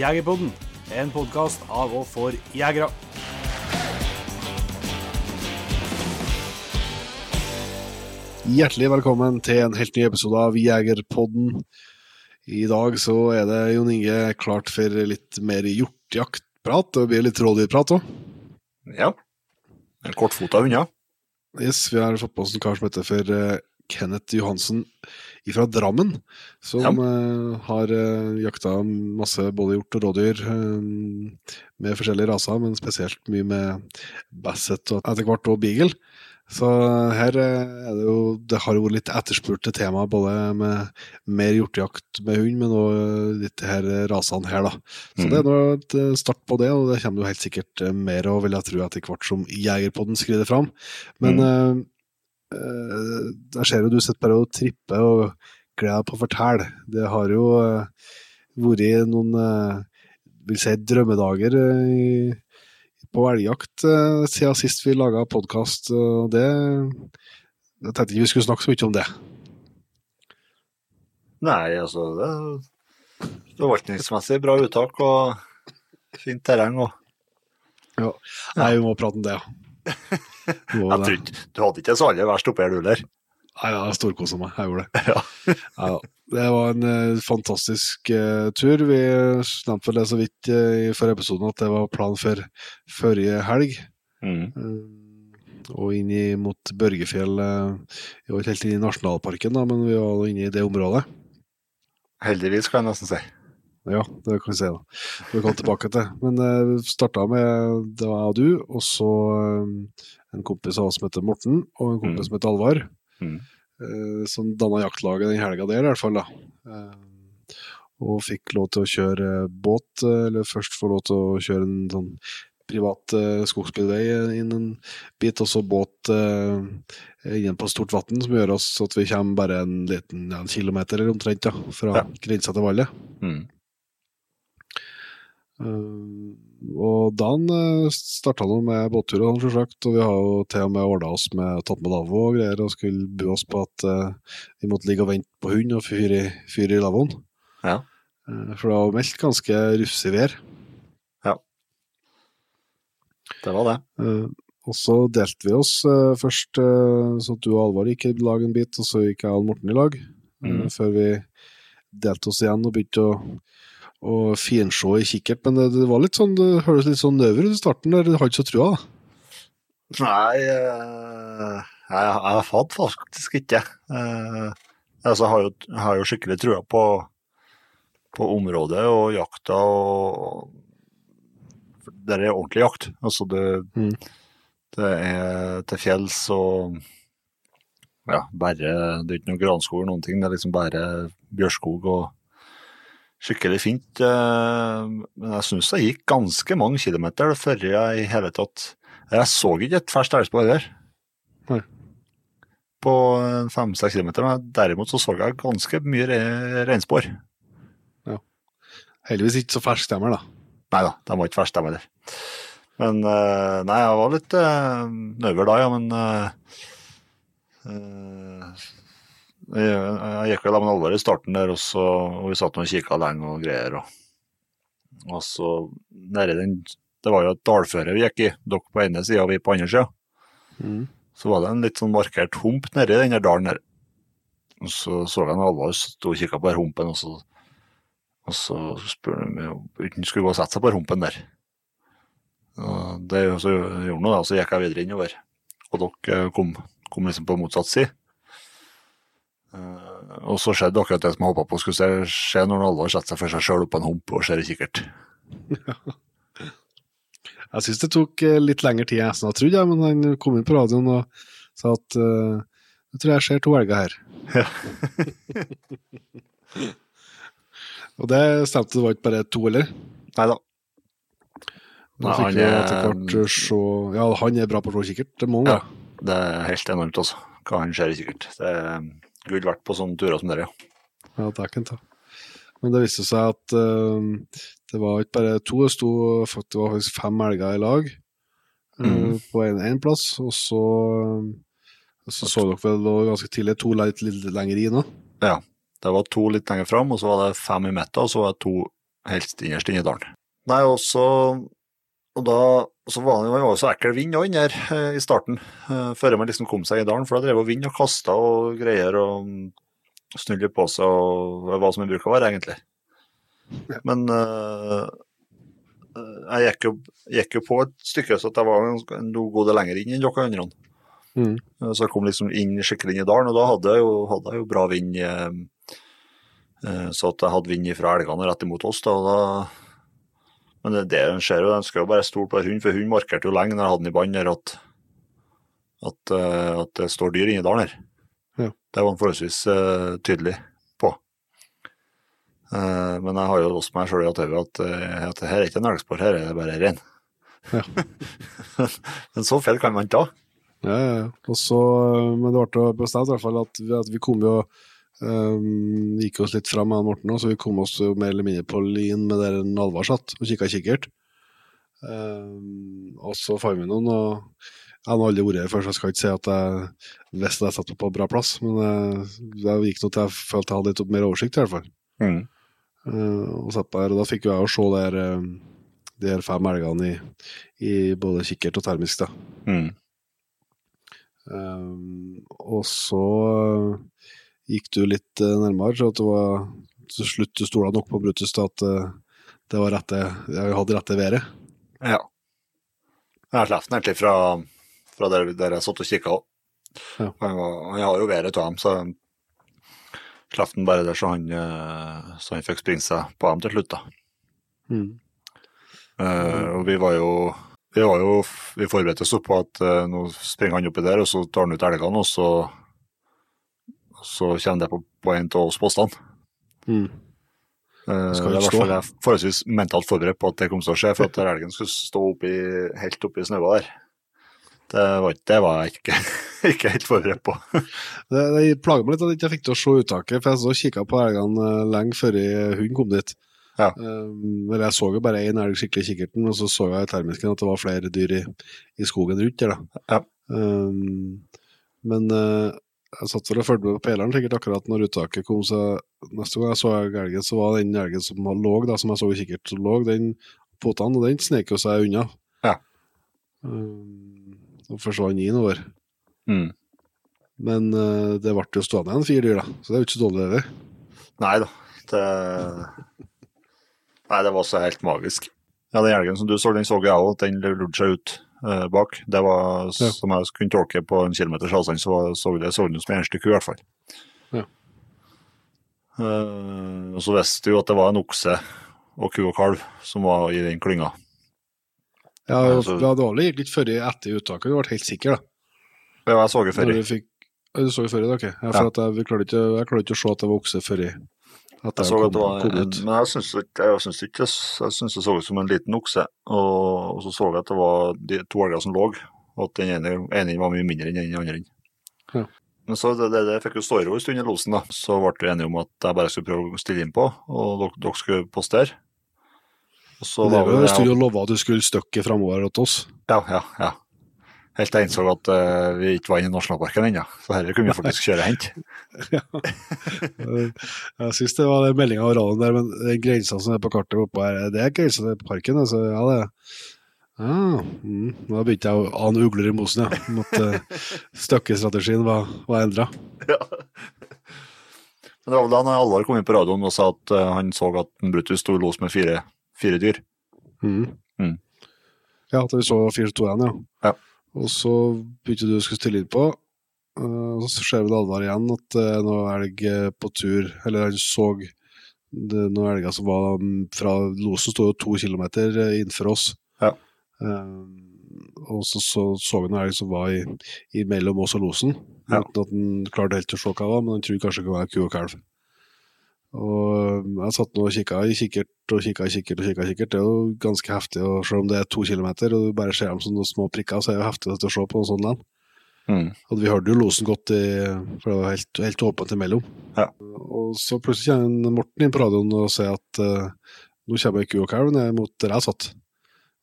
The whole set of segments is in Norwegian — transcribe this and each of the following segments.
Jegerpodden, en podkast av og for jegere. Hjertelig velkommen til en helt ny episode av Jegerpodden. I dag så er det Jon Inge klart for litt mer hjortejaktprat. Det blir litt rådyrprat òg. Ja. En kortfota unna. Yes, vi har fått på oss en kar som heter for eh, Kenneth Johansen fra Drammen. Som Ja. eh, har uh, jakta masse både hjort og rådyr eh, med forskjellige raser, men spesielt mye med basset og etter hvert òg beagle. Så her eh, er det jo Det har jo vært litt etterspurte tema, både med mer hjortejakt med hund, men òg litt her rasene her, da. Så mm. det er nå et eh, start på det, og det kommer jo helt sikkert eh, mer av, vil jeg tro etter hvert som Jegerpodden skrider fram. Men eh, eh, jeg ser jo du sitter bare og tripper og gleder deg på å fortelle. Det har jo eh, vært noen eh, vil si drømmedager eh, på elgjakt eh, siden sist vi laga podkast, og det Jeg tenkte ikke vi skulle snakke så mye om det. Nei, altså det Forvaltningsmessig bra uttak og fint terreng. og Ja. Nei, vi må prate om det, ja. Jeg tror ikke Du hadde ikke det så aller verst oppi her, du heller. Nei, jeg storkosa meg. Jeg gjorde det. Ja. Ja, det var en uh, fantastisk uh, tur. Vi nevnte vel det så vidt uh, i forrige episode at det var planen for forrige helg. Mm. Og inn mot Børgefjell. Vi var ikke helt inne i nasjonalparken, da, men vi var inne i det området. Heldigvis, kan jeg nesten si. Ja, det kan vi si, da. Vi kom tilbake til. Men vi starta med det var jeg og du, og så en kompis av oss som heter Morten, og en kompis Mm. som heter Alvar. Mm. eh, som danna jaktlaget den helga der, i hvert fall. da. Eh, og fikk lov til å kjøre båt, eh, eller først få lov til å kjøre en sånn privat eh, skogsbilvei inn en bit, og så båt eh, inn på stort vann, som gjør oss at vi kommer bare en liten ja, en kilometer eller omtrent da, fra Ja. grensa til Valle. Mm. Eh, og Dan uh, starta nå med båtturer, selvsagt, og vi har jo til og med ordna oss med tatt med lavvo og greier, og skulle bu oss på at eh, vi måtte ligge og vente på hund og fyre i, fyre i lavvoen. Ja. Eh, for det var meldt ganske rufsig vær. Det var det. Eh, og så delte vi oss eh, først, eh, så du og Alvar gikk i lag en bit, og så gikk jeg og Morten i lag. eh, Mm. Før vi delte oss igjen og begynte å, å finse i kikkert. Men det, det var litt sånn, det høres litt sånn nøver ut i starten der, du har ikke så trua. Nei, eh, jeg, jeg hadde faktisk ikke. Jeg, altså, jeg har jo, har jo skikkelig trua på, på området og jakta og Det er ordentlig jakt. Altså, det, Mm. det er til fjells og ja, bare Det er ikke noe granskog eller noen ting, det er liksom bare bjørskog og skikkelig fint. eh, Men jeg syns det gikk ganske mange kilometer før jeg i hele tatt Jeg så ikke et ferskt elgspor heller. På fem-seks kilometer, men derimot så så jeg ganske mye re reinspor. Heldigvis ikke så ferskt stemmer, da. Nei da, de var ikke ferskt, de heller. Men eh, nei, jeg var litt uh, nøver da, ja, men uh, eh, jeg, gikk vel av med alvor i starten der, også, og vi satt og kikka lenge og greier. Og, og så nedi den Det var jo et dalføre vi gikk i, dere på ene sida og vi på andre sida. Mm. Så var det en litt sånn markert hump nedi den der dalen der. Og så så jeg Alvar stå og kikka på den humpen, og så, og så spurte han om han skulle gå og sette seg på humpen der. Og det så gjorde han, og så gikk jeg videre innover. Og dere kom, kom liksom på motsatt side. Eh, og så skjedde akkurat det som jeg håpa på skulle skje når Alvar setter seg for seg sjøl på en hump og ser i kikkert. Jeg syns det tok eh, litt lengre tid enn jeg trodde, men han kom inn på radioen og sa at eh, jeg tror jeg ser to elger her. Ja. og det stemte, det var ikke bare to, eller? Nei da. Nei, han er- etter hvert se Ja, han er bra på å slå kikkert, det må han Ja. Det er helt enormt, altså. Hva han ser i kikkert. Det er gull verdt på sånne turer som dere, ja. takk en takk. ta. Men det viste seg at uh, det var ikke bare to, det sto det var faktisk fem elger i lag uh, mm. på en, en plass, og så eh, så så dere vel også ganske tidlig to litt, litt lenger i nå. Ja. Det var to litt lenger fram, og så var det fem i midten, og så var det to helst innerst inne i dalen. Nei, og så og da så var var jo så ekkel vind òg inni her eh, i starten, eh, før man liksom kom seg i dalen. For da drev hun vind og kasta og greier og snudde på seg og hva som en bruker å være, egentlig. Men eh, jeg gikk jo, gikk jo på et stykke, så jeg var noe en god del lenger inn enn dere andre. Mm. Så jeg kom liksom inn skikkelig inn i dalen, og da hadde jeg jo, hadde jeg jo bra vind. eh, Så at jeg hadde vind fra elgene rett imot oss. da, og da men det, det den ser jo, den skal jo bare stole på hund, for hund markerte jo lenge når jeg hadde den i bånd her at, at, eh, at det står dyr inni dalen her. Ja. Det var han forholdsvis uh, tydelig på. Uh, men jeg har jo låst meg sjøl i at, eh, at her er ikke en elgspor, her er det bare rein. Ja. men så feil kan man ta. Ja, ja, ja. Og så, men det ble bestemt i hvert fall at vi, at vi kom jo um, Gikk oss litt fram med han Morten òg, så vi kom oss jo mer eller mindre på lin med der Alvar satt og kikka kikkert. Um, og så fant vi noen, og jeg har aldri vært her før, så jeg skal ikke si at jeg visste jeg satt på bra plass, men uh, det gikk nå til jeg følte jeg hadde litt mer oversikt, i hvert fall. Mm. Uh, og satt der, og da fikk jeg jo se der, uh, de her fem elgene i, i både kikkert og termisk. da. Mm. Um, og så uh, gikk du litt uh, nærmere, så at det var til slutt du stola nok på Brutus til at uh, det var rette, jeg hadde rette været. Ja. Jeg sluppet den egentlig fra, fra der, der jeg satt og kikka òg. Ja. Var- har jo været av dem, så jeg slapp den bare der så han, eh, så han fikk springe seg på dem til slutt. da. Mm. Uh, og vi var jo vi var jo, vi forberedte oss opp på at uh, nå springer han oppi der, og så tar han ut elgene, og så, så kommer det på, på en av oss postene. Mm. Uh, I ikke stå. Jeg jeg forholdsvis mentalt forberedt på at det kom til å skje, for at elgen skulle stå oppi, helt oppi snøa der. Det var, ikke- det var jeg ikke, ikke helt forberedt på. Det, det plager meg litt at jeg ikke fikk til å se uttaket, for jeg så kikka på elgene uh, lenge før jeg- hunden kom dit. Ja. Um, eller jeg så jo bare én elg skikkelig i kikkerten, og så så jeg i termisken at det var flere dyr i, i skogen rundt der. da. Ja. Um, men uh, jeg satt vel og fulgte med på peleren sikkert akkurat når uttaket kom, så neste gang jeg så elgen, så var den elgen som lå, da, som jeg så i kikkert, lå, den potene, og den snek jo seg unna. Ja. Um, og forsvant innover. Mm. Men uh, det ble jo stående igjen fire dyr, da, så det er jo ikke så dårlig. Det. Nei da. Det, nei, det var så helt magisk. Ja, Den elgen som du så, den så jeg òg. Den lurte seg ut eh, bak. Det var, Ja. som jeg kunne tolke på en kilometers avstand, så var- så det så ut som en eneste ku, i hvert fall. Ja. Eh, og så visste du jo at det var en okse og ku og kalv som var i den klynga. Ja, Altså- ja, det var dårlig ikke før etter uttaket, du ble helt sikker, da. Ja, jeg så det før. Du så det før, ok. Ja, for Ja. at jeg, vi klarte ikke, jeg klarte ikke å se at det var okse før i Jeg jeg så at det var men jeg syns ikke jeg synes ikke jeg synes det så ut som en liten okse. Og, så så jeg at det var de to elger som lå, og at den ene, ene var mye mindre enn den andre. Ja. Men så det, det, det fikk jo stå i ro en stund i losen, da. Så ble vi enige om at jeg bare skulle prøve å stille inn på, og dere, dere skulle postere. Og så Det var jo en jo å love at du skulle støkke framover til oss. Ja, ja, ja. Helt til jeg innså at uh, vi ikke var inne i nasjonalparken ennå, så dette kunne vi faktisk kjøre og hente. ja. Jeg syns det var den meldinga av radioen der, men den grensa som er på kartet oppe her, det er grensa til parken, altså. Ja, det Ah, mm. Da begynte jeg å ane ugler i mosen, ja. Om at uh, støkkestrategien var, var endra. Ja. Men det var vel da han Alvar kom inn på radioen og sa at eh, han så at en Brutus sto i los med fire, fire dyr. Mm. Mm. Ja, at vi så 4-2-1, ja. Ja. Og så begynte du å skulle stille inn på, eh, og så ser vi det Alvar igjen, at nå er elg eh, på tur, eller han så det, noen elger som var mm, fra Losen, sto jo to kilometer eh, innenfor oss. Ja. Um, og så så, så vi noen elg som var i, i mellom oss og Losen, Ja. uten at han klarte helt å se hva det var, men han trodde kanskje det var ku og kalv. Og jeg satt nå og kikka i kikkert og kikka i kikkert og kikka i kikkert. Det er jo ganske heftig, og selv om det er to kilometer og du bare ser dem som noen små prikker, så er det jo heftig å se på noe sånt land. Mm. Og vi hørte jo losen godt, i, for det var helt, helt åpent imellom. Ja. Og så plutselig kommer Morten inn på radioen og sier at uh, nå kommer kalv ned mot der jeg satt.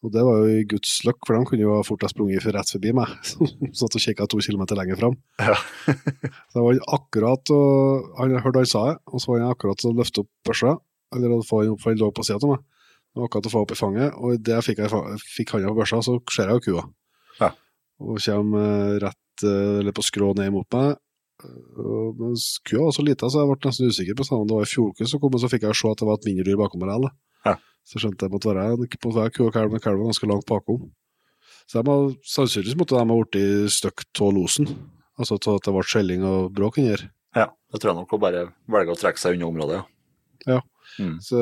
Og det var jo i Guds løkk, for de kunne jo fort ha sprunget rett forbi meg. som Satt og kikka to kilometer lenger fram. Ja. Så var akkurat og Han hørte han sa det, og så var han akkurat å løfte opp børsa, eller hadde fått opp, for han lå på sida av meg. Det var akkurat å få opp i fanget, og idet jeg fikk, jeg fikk handa på børsa, så ser jeg jo kua. Ja. Og kommer eh, rett eh, eller på skrå ned mot meg. Mens kua var så lita, så jeg ble nesten usikker på om det var ei fjordku som kom, og så fikk jeg se at det var et mindre dyr bakom meg. Eller. Ja. Så skjønte jeg måtte være, det ku og kalv, men kalven var ganske langt bakom. Så de har, sannsynligvis måtte de ha blitt støkt av losen. Altså til at det ble skjelling og bråk inni her. Ja, det tror jeg nok å bare velge å trekke seg unna området, ja. Ja. Mm. Så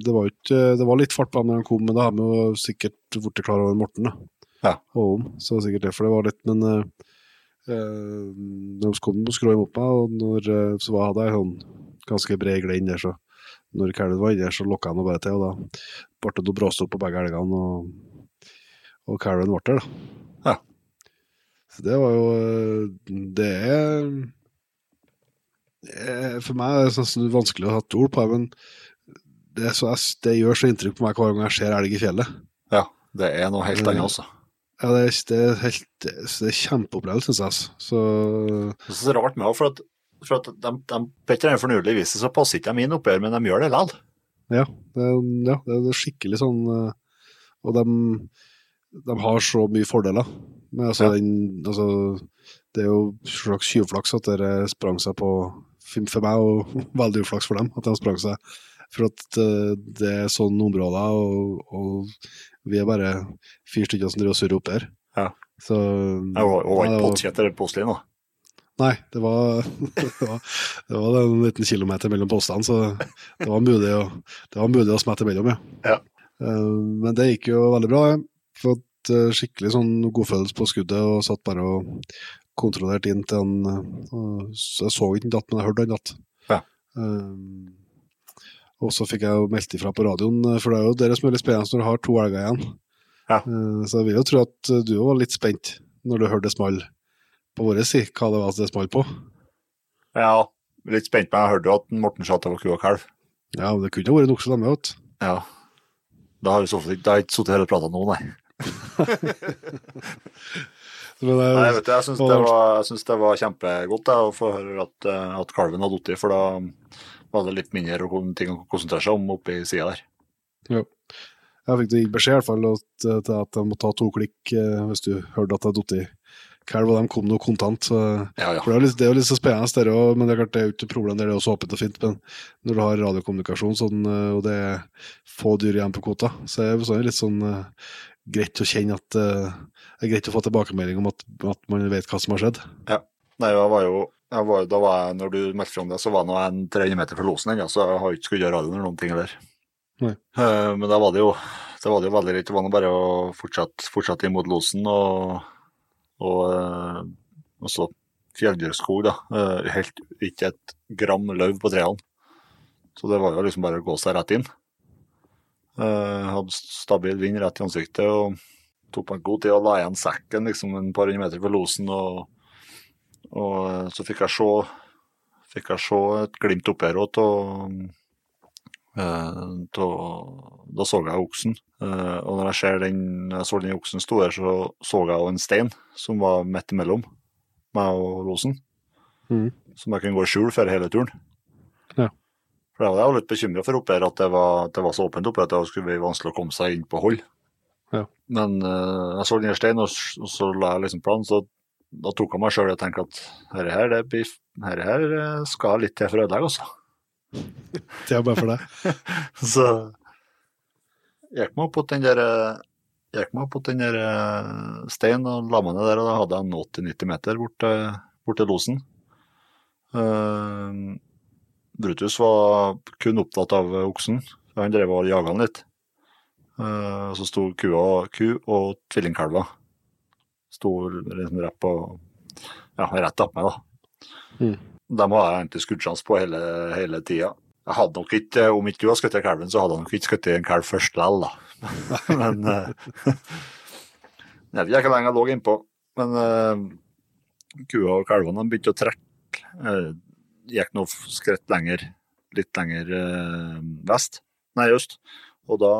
det var, ikke, det var litt fart på dem når de kom, men da har vi jo sikkert blitt klar over Morten. da. Ja. Og om, så det for sikkert derfor det var litt, men eh, eh, de kom og skrå imot meg, og når, eh, så var jeg sånn ganske bred glei der, så når kalven var inni så lokka han bare til, og da ble det noe bråstopp på begge elgene, og, og kalven ble der, da. Ja. Så det var jo eh, Det er eh, For meg er det sånn vanskelig å ha et ord på det, men det, så, det gjør så inntrykk på meg hver gang jeg ser elg i fjellet. Ja, det er noe helt annet, altså. Ja, det, er, det er helt det er kjempeopplevelse, syns jeg. altså. Så Det er så rart med det, for at, for at de, de, på et eller annet fornulig vis så passer ikke de inn oppgjør, men de gjør det likevel. ja, ja, det er skikkelig sånn eh, Og de, de har så mye fordeler. Men altså, Ja. den, altså, det er jo slags tjuvflaks at dere sprang seg på For meg, og veldig uflaks for dem, at de sprang seg. For at eh, det er sånne områder, og, og vi er bare fire stykker som driver og surrer opp der. Ja. Så Jeg var, ikke det var- pottkjett eller postlinje, da. Nei, det var, det var, det var den liten kilometer mellom postene, så det var mulig å, det var mulig å smette mellom, ja. Ja. Eh, Men det gikk jo veldig bra. Jeg fått eh, skikkelig sånn godfølelse på skuddet og satt bare og kontrollerte inn til han eh, Jeg så ikke han datt, men jeg hørte han datt. Ja. Um, Og så fikk jeg jo meldt ifra på radioen, for det er jo det som er litt spennende når du har to elger igjen. Ja. Så jeg vil jo tro at du var litt spent når du hørte det small på vår side, hva det var det smalt på. Ja, litt spent, men jeg hørte jo at Morten sa at det var ku og kalv. Ja, men det kunne vært nokså du. Ja. Da har vi jeg ikke sittet her og prata nå, nei. Men, eh, Nei, vet du, jeg syns det, det var kjempegodt da, å få høre at, eh, at kalven hadde falt, for da var det litt mindre ting å konsentrere seg om oppi sida der. Ja. Jeg fikk beskjed i hvert fall at, til at jeg måtte ta to klikk eh, hvis du hørte at jeg datt i kalv, og de kom noe kontant. Så, Ja, ja. for det er, jo litt, det er jo litt så spennende, det også, men det er klart det er jo ikke problem der det er også åpent og fint. Men når du har radiokommunikasjon sånn, eh, og det er få dyr igjen på kvota, så er det bestandig litt sånn uh, greit å kjenne at uh, det er greit å få tilbakemelding om at, at man vet hva som har skjedd. Ja. Nei, jeg var jo jeg var, da var jeg, Når du meldte fra om det, så var jeg en 300 meter fra losen ennå, så jeg har ikke skulle gjøre radioen eller noen ting heller. Eh, Men da var det jo det var det jo veldig greit. Det var nå bare å fortsette, fortsette imot losen og, og eh, også fjelldyrskog, da. Eh, Helt ikke et gram løv på trærne. Så det var jo liksom bare å gå seg rett inn. Eh, hadde stabil vind rett i ansiktet og tok meg god tid og la igjen sekken liksom en par hundre meter fra losen. og og så fikk jeg se, fikk jeg se et glimt oppi her òg Da så jeg oksen. Eh, og når jeg ser den, jeg så den oksen sto her, så så jeg også en stein som var midt imellom meg og losen. mm. Som jeg kunne gå i skjul for hele turen. Ja. For jeg var litt bekymra for oppe her at det var, at det var så åpent oppe at det skulle bli vanskelig å komme seg inn på hold. Ja. Men uh, jeg så den her steinen, og, og så la jeg liksom planen, så da tok jeg meg sjøl og tenkte at dette her, her eh, skal litt til for å ødelegge, altså. Det er bare for deg. Så gikk meg opp på den der eh, gikk meg opp på den der eh, steinen og la meg ned der, og da hadde jeg 80-90 meter bort, til- bort til losen. Uh, Brutus var kun opptatt av oksen, så han drev og jaga han litt. Uh, så sto kua, ku og tvillingkalver. Sto liksom rett på ja, rett opp meg, da. Mm. Dem har jeg egentlig skuddsjanse på hele, hele tida. Jeg hadde nok ikke, Om ikke du hadde skutt kalven, så hadde jeg nok ikke skutt en kalv først likevel, da. Men eh, Jeg vet ikke hvor lenge jeg lå innpå. Men uh, kua og kalvene de begynte å trekke. Uh, gikk noe skritt lenger, litt lenger uh, vest, nei øst. Og da,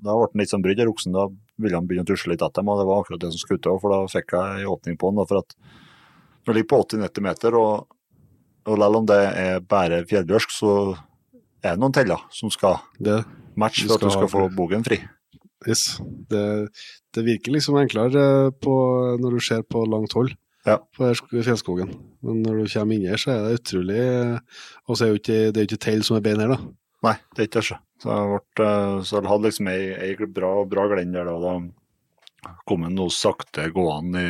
da ble han litt sånn brydd, oksen. Da ville han begynne å tusle litt etter dem, og det var akkurat det som skulle til, for da fikk jeg en åpning på. Da, for at når det ligger på 80-90 meter, og, og selv om det er bare fjelldørsk, så, er det noen teller som skal Det, matche for at du skal få bogen fri. yes. det, det virker liksom enklere på, når du ser på langt hold Ja. på fjellskogen. Men når du kommer inn her, så er det utrolig Og så er det jo ikke teil som er bein her, da. Nei, det er ikke det. så. Så jeg, ble, eh, så jeg hadde liksom ei, ei bra, bra glend der da. Da kom han noe sakte gående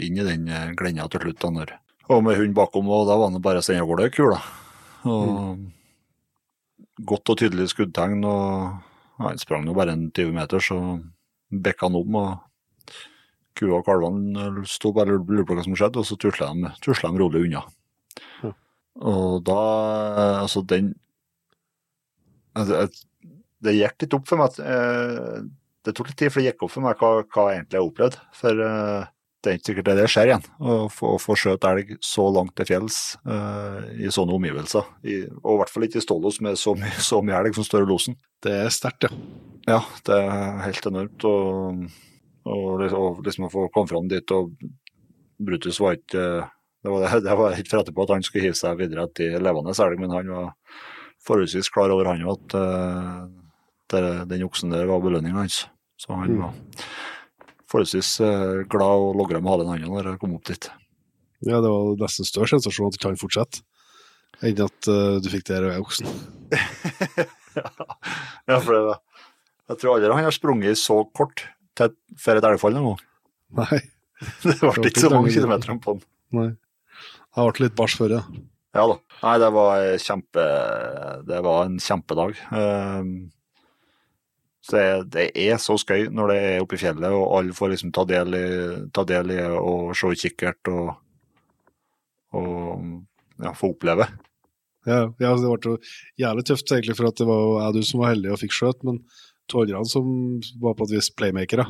inn i den eh, glenda til slutt. da, Og med hund bakom, og da var det bare å sende av gårde kula. Og godt og tydelig skuddtegn, og ja, han sprang jo bare en 20 meter, så bekka han om. og Kua og kalvene sto bare og lurte på hva som skjedde, og så tusla de, tusla de rolig unna. Mm. Og da Altså, den altså, Det gikk litt opp for meg at eh, Det tok litt tid for det gikk opp for meg hva, hva jeg egentlig har opplevd. For uh, det er ikke sikkert det det skjer igjen. Å få, få skjøt elg så langt til fjells uh, i sånne omgivelser. I, og i hvert fall ikke i Stålos med så mye, så mye elg som står i losen. Det er sterkt, ja. Ja, det er helt enormt. Og, og, og liksom å få komme fram dit, og Brutus var ikke Det var, det var helt for etterpå at han skulle hive seg videre etter levende elg, men han var forholdsvis klar over han at det, den oksen der var belønninga hans. Så han Mm. var forholdsvis eh, glad og logra med halen i handa når jeg kom opp dit. Ja, det var nesten større sensasjon at ikke han fortsetter, enn at uh, du fikk det røde oksen. ja, for det, var- jeg tror aldri han har sprunget så kort til, før et elgfall noen gang. Nei, Det ble ikke så mange kilometer på den. nei. Jeg ble litt barsk før, ja. Ja da. Nei, det var kjempe Det var en kjempedag. Ehm, så det, det er så skøy når det er oppe i fjellet, og alle får liksom ta del i, ta del i og se kikkert og, og ja, få oppleve. Ja, ja, det ble jævlig tøft, egentlig, for at det var jeg du som var heldig og fikk skjøt, men to andre som var på et vis playmakere.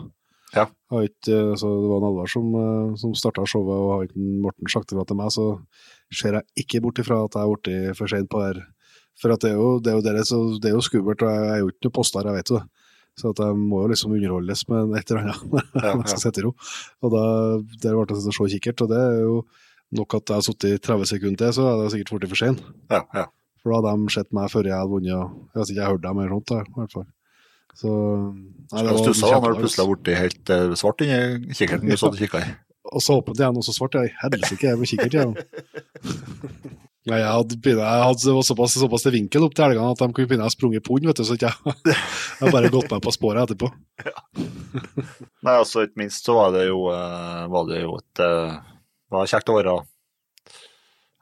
Ja. Har ikke, så det var en Alvar som, eh, som starta showet, og har ikke Morten sagt ifra til meg, så ser jeg ikke bort ifra at jeg har blitt for sein på det her. For at det er jo, det er jo, det det er jo skummelt, og jeg er jo ikke noe postar, jeg vet jo det. Så at jeg må jo liksom underholdes med et eller annet når jeg skal sitte i ro. Og da der ble det å se kikkert, og det er jo nok at jeg har sittet i 30 sekunder til, så er det sikkert blitt for sein. Ja, ja. For da hadde de sett meg før jeg hadde vunnet. og Jeg vet ikke, jeg hørte dem eller noe sånt, i hvert fall. Så nei, Jeg stussa da når du plutselig har blitt helt eh, svart inni kikkerten du satt og kikka i. Og så åpent igjen, og så svart. Jeg helsike, jeg med kikkert igjen. Nei, jeg hadde, begynnet- jeg hadde var såpass, såpass til vinkel opp til helgene at de kunne begynne å sprunge i hund, vet du, så ikke jeg jeg har bare gått meg på sporet etterpå. Nei, altså ikke minst så var det jo, eh, var det jo et eh, var kjekt å være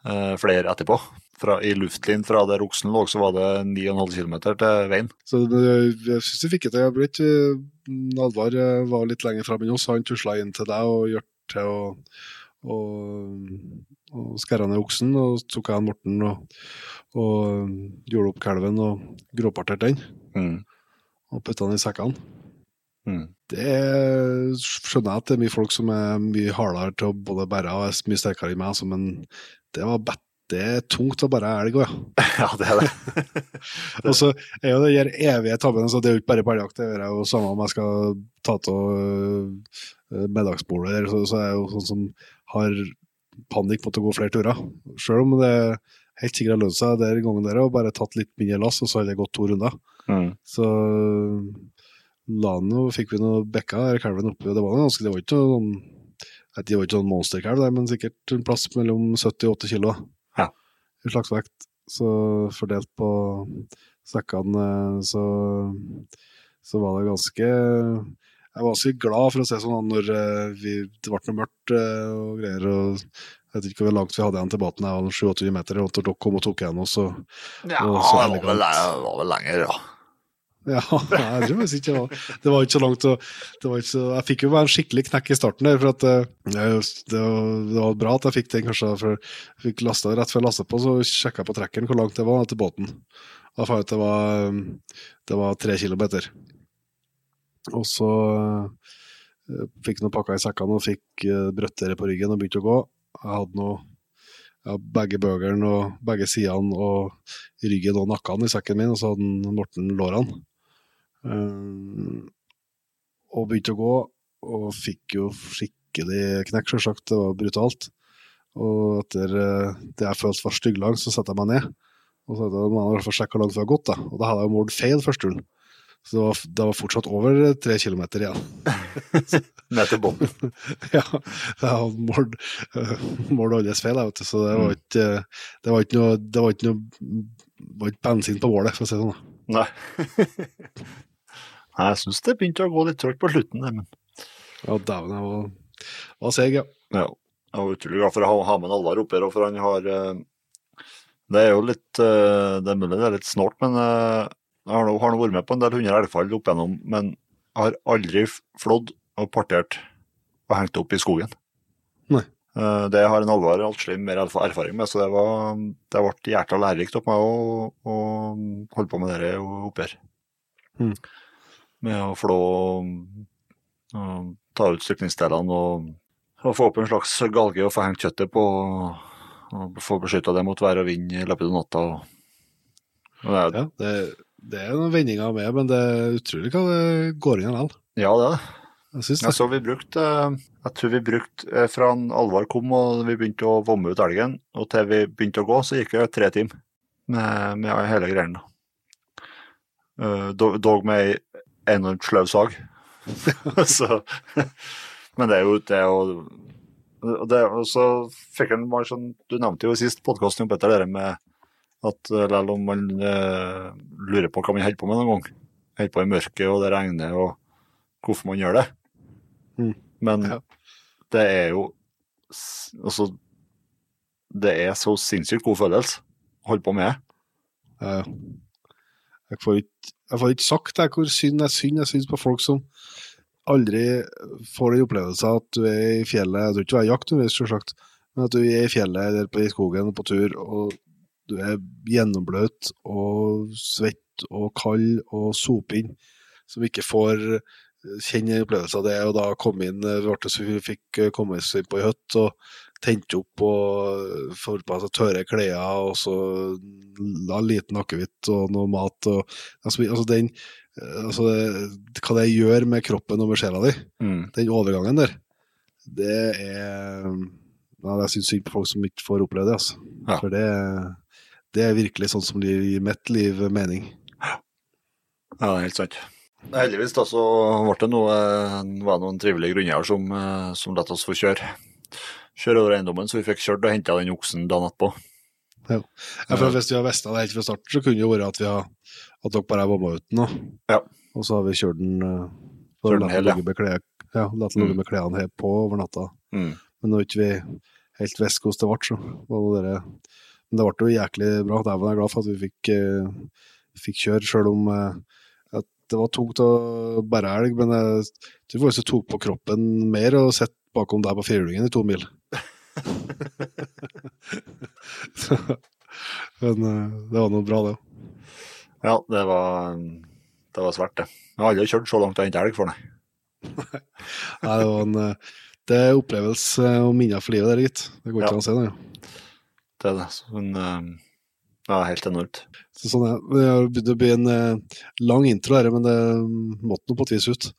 eh, flere etterpå. Fra, I luftlinjen fra der oksen lå, så var det 9,5 km til veien. Så det- jeg syns du fikk det til. Jeg Alvar var litt lenger framme enn oss. Han tusla inn til deg og gjorde til å og, å skære ned oksen, og så tok jeg Morten og, og gjorde opp kalven og gråparterte den. Mm. Og putta den i sekkene. Mm. Det skjønner jeg at det er mye folk som er mye hardere til å både bære og er mye sterkere enn meg, altså, men det var bet det er tungt å bare elg òg, ja. Ja, det er det. Og så er jo det her evige tabben, så det er jo ikke bare på elgjakt, det er jo samme om jeg skal ta av middagsbordet, så, så er jeg jo sånn som har panikk mot å gå flere turer. Selv om det helt sikkert har lønt seg der gangen der, og bare tatt litt mindre lass, og så har det gått to runder. Mm. Så jo, fikk vi noe bekka der kalven oppi, og det var noe ganske, det var ikke noen jeg det var ikke sånn monsterkalv men sikkert en plass mellom 70 og 80 kilo. Ja. I slagsvekt. Så fordelt på sekkene, så, så var det ganske Jeg var ganske glad, for å se sånn, når eh, vi, det ble noe mørkt eh, og greier. og jeg vet ikke hvor langt vi hadde igjen til båten, jeg var 7-8 meter, og dere kom og tok igjen oss. og Ja, Og det så var vel, det var vel lenger, ja. Ja, jeg tror ikke det var Det var ikke så langt. ikke så, jeg fikk jo bare en skikkelig knekk i starten der. for at eh, jeg- det, var, bra at jeg fikk den, kanskje. for fikk lasta Rett før jeg lastet på, så sjekka jeg på trekkeren hvor langt det var til båten. Da fant jeg ut det var, eh, det var tre kilometer. Og så eh, fikk noen pakker i sekkene og fikk brøttere på ryggen og begynte å gå. Jeg hadde noe ja, begge bøgerne og begge sidene og ryggen og nakken i sekken min, og så hadde Morten lårene. Eh, og begynte å gå, og fikk jo skikkelig knekk, sjølsagt. Det var brutalt. Og etter eh, det jeg følte var stygglang, så satte jeg meg ned. Og så hadde jeg i hvert fall sjekke hvor langt vi har gått, da. Og da hadde jeg målt feil første turen. Så det var, det var fortsatt over tre kilometer igjen. Ned til bunnen. ja, jeg hadde målt uh, målt alles feil, vet du. Så det var Mm. ikke, det var ikke noe Det var ikke noe det var ikke bensin på bålet, for å si det sånn. Nei. Nei, jeg syns det begynte å gå litt trått på slutten, men Ja, dæven, jeg var, var seig, ja. ja. Jeg var utrolig glad for å ha, med Alvar oppi her, for han har eh, Det er jo litt eh, Det er mulig det er litt snålt, men eh, jeg har nå, vært med på en del hundre elgfall opp igjennom, men jeg har aldri flådd og partert og hengt opp i skogen. Nei. Det har en Alvar Altslim mer erfa- erfaring med, så det var det ble hjertelig lærerikt opp meg å, å holde på med det oppi her. Mm. Med å flå og ta ut stykningsdelene og, og få opp en slags galge og få hengt kjøttet på og få beskytta det mot vær og vind i løpet av natta. Og, og det ja det, det er noen vendinger med, men det er utrolig hva det går inn likevel. ja, det er det. Jeg Jeg vi brukte Jeg tror vi brukte eh, Fra en Alvar kom og vi begynte å vomme ut elgen, og til vi begynte å gå, så gikk det tre timer med, med hele greiene. Uh, dog, med enormt sløv sag. så Men det er jo det er jo og det, og så fikk han bare sånn Du nevnte jo i sist podkast om Petter, det med at selv om man eh, lurer på hva man holder på med noen gang, holder på i mørket og det regner og hvorfor man gjør det. Mm. Men Ja. det er jo Altså, det er så sinnssykt god følelse å holde på med. Ja, ja. Jeg får ikke, jeg får ikke sagt det, hvor synd jeg synd jeg syns på folk som aldri får den opplevelsen at du er i fjellet. Jeg tror ikke du er i jakt, selvsagt, men at du er i fjellet eller på, i skogen på tur, og du er gjennombløt og svett og kald og sopinn, som ikke får kjenne opplevelsen av det, og da kom inn ble så vi fikk komme oss inn på ei hytte og tente opp og får på seg tørre klær og så la liten akevitt og noe mat og altså, altså den altså det, hva det gjør med kroppen og med sjela di, den overgangen der, det er ja, Jeg syns synd på folk som ikke får oppleve det, altså. Ja. For det, det er virkelig sånn som gir mitt liv mening. Ja, det er helt sant. Heldigvis da så ble det noe, var det noen trivelige grunner som, som lot oss få kjøre. Kjøre over eiendommen, så vi fikk kjørt og henta den oksen dagen etterpå. Ja, for Hvis vi hadde visst det helt fra starten, så kunne det vært at vi har at dere bare bomma ut den. Ja. og så har vi kjørt den for Kjørt å den hel, den ja. ligge med klær- ja, la den ligge Mm. med klærne her på over natta. Mm. Men når ikke vi helt visste hvordan det ble, så var det dere Men det ble jo jæklig bra. Dæven er jeg glad for at vi fikk, eh, fikk kjøre, sjøl om eh, at det var tungt å bære elg. Men jeg tror faktisk det tok på kroppen mer å sitte bakom deg på firehjulingen i to mil. men eh, det var noe bra, det òg. Ja, det var, det var svært, det. Jeg har aldri kjørt så langt og hentet elg for, nei. Nei, det var en eh, det er opplevelse og minner for livet, der, gitt. Det går ikke Ja. an å si det. Det er det. Men eh, ja, helt enormt. Så sånn er det. Det begynt å bli en eh, lang intro her, men det måtte nå på et vis ut.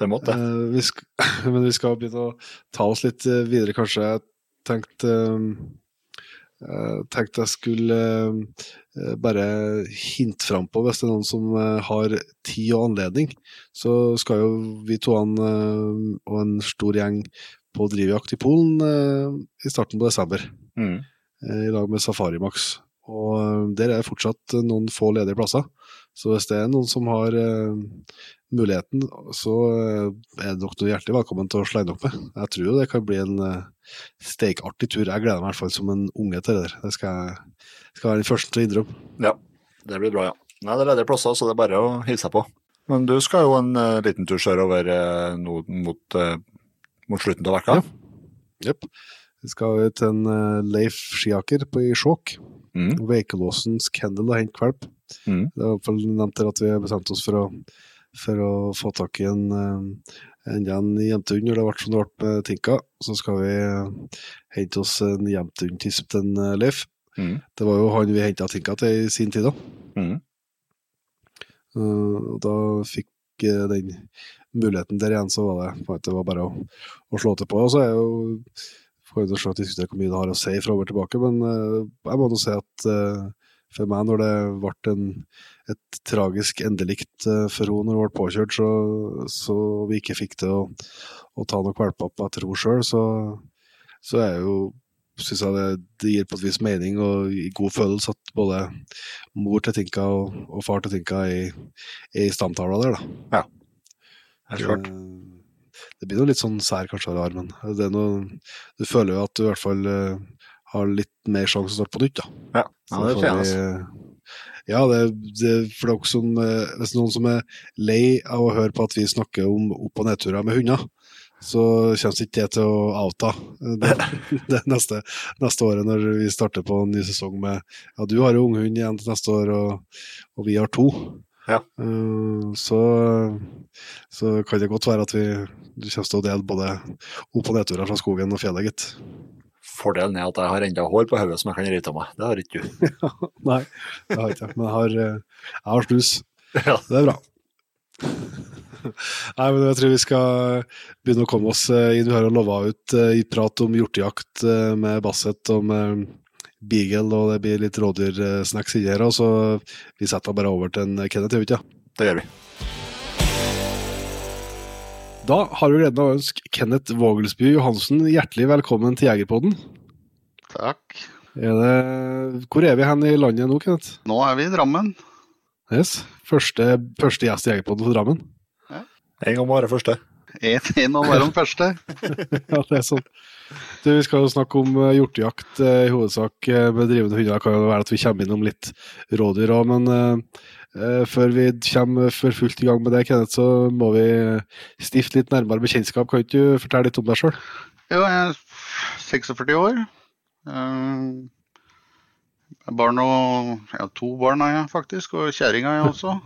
Det måtte jeg. Uh, men vi skal begynne å ta oss litt eh, videre, kanskje. Jeg tenkte, eh, jeg tenkte jeg skulle eh, bare hinte frampå hvis det er noen som eh, har tid og anledning. Så skal jo vi to an, eh, og en stor gjeng på drivjakt i Polen eh, i starten på desember Mm. eh, i lag med Safari Max. Og eh, der er det fortsatt eh, noen få ledige plasser. Så hvis det er noen som har eh, muligheten, så eh, er dere hjertelig velkommen til å slenge opp med. Jeg tror jo det kan bli en uh, steikartig tur. Jeg gleder meg i hvert fall som en unge til det der. Det skal jeg skal være den første til å innrømme. Ja, det blir bra, ja. Nei, det er ledige plasser, så det er bare å hilse på. Men du skal jo en uh, liten tur sørover uh, mot, uh, mot slutten av veka. Jepp. Vi skal til en uh, Leif Skiaker på i Skjåk. Mm. Veikelåsens kennel og Henk valp. Mm. Det er i hvert fall nevnt der at vi har bestemt oss for å, for å få tak i en, eh, enda en jentehund når det ble som det ble med Tinka. Så skal vi eh, hente oss en jentehundtisp til eh, Leif. Mm. Det var jo han vi henta Tinka til i sin tid, da. Mm. Og da fikk den muligheten der igjen, så var det, det var bare å, å slå til på. Og så er jo får jo diskutere hvor mye det har å si fra over tilbake, men jeg må nå si at for meg når det ble en, et tragisk endelikt eh, for henne når hun ble påkjørt, så, så vi ikke fikk til å, å ta noe valper etter henne sjøl, så, så er jo synes jeg det, det, gir på et vis mening og god følelse at både mor til Tinka og, og far til Tinka er, er i stamtavla der, da. Ja, helt klart. Det, det blir noe litt sånn sær kanskje av armen. Det er noe, du føler jo at du i hvert fall uh, har litt mer sjanse til å starte på nytt, da. Ja, ja det kjennes. Ja, det, det, for dere som, eh, hvis noen som er lei av å høre på at vi snakker om opp- og nedturer med hunder, så kommer ikke det til å avta det, det neste, neste, året når vi starter på en ny sesong med Ja, du har jo unghund igjen til neste år, og, og vi har to. Ja. Uh, så, så, kan det godt være at vi kommer til å dele både opp- og nedturer fra skogen og fjellet, gitt. Fordelen er at jeg har enda hår på hodet som jeg kan rive av meg. Det har ikke du. Nei, det har ikke jeg. Men jeg har, eh, jeg har snus. Ja. Det er bra. Nei, men jeg tror vi skal begynne å komme oss eh, inn. Vi har lova ut eh, i prat om hjortejakt med Basset og Beagle, og det blir litt rådyrsnacks inni her. Så vi setter bare over til en Kenneth, gjør vi ikke? Det gjør vi. Da har vi gleden av å ønske Kenneth Vågelsby Johansen hjertelig velkommen til Jegerpodden. Takk. Er det... Hvor er vi hen i landet nå, Kenneth? Nå er vi i Drammen. Yes. Første, første gjest i Jegerpodden for Drammen. Ja. En gang må være første. En, en være den første. ja, det er sånn. Du, vi skal jo snakke om uh, hjortejakt uh, i hovedsak uh, med drivende hunder. Det kan jo være at vi kommer innom litt rådyr òg, men før vi kommer for fullt i gang med det, Kenneth, så må vi stifte litt nærmere bekjentskap. Kan ikke du fortelle litt om deg sjøl? Jo, jeg er 46 år. Barn og, ja, to barn har jeg faktisk, og kjerring har jeg også.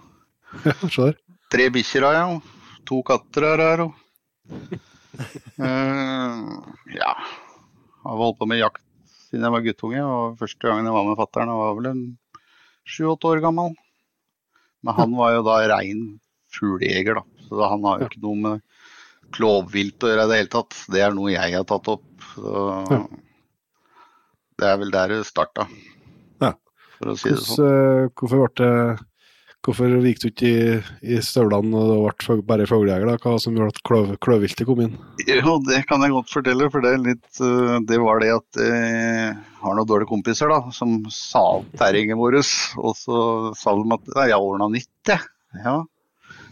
Ja, skjønner. Tre bikkjer har jeg, og to katter er her. Og... uh, ja. Jeg har holdt på med jakt siden jeg var guttunge. og Første gangen jeg var med fatter'n, var vel en sju-åtte år gammel. Men han var jo da rein fuglejeger, da. Så han har jo ikke noe med klovvilt å gjøre i det hele tatt. Det er noe jeg har tatt opp. Så det er vel der det starta, for å si det sånn. Eh, hvorfor ble det Hvorfor gikk du ikke i, i støvlene og det ble bare fuglejeger? Hva som gjorde at kløv, kløvviltet kom inn? Jo, det kan jeg godt fortelle. For det, litt, eh, det var det at jeg har noen dårlige kompiser da, som sa opp terrenget vårt. Og så sa de at jeg ordna nytt, jeg. Ja.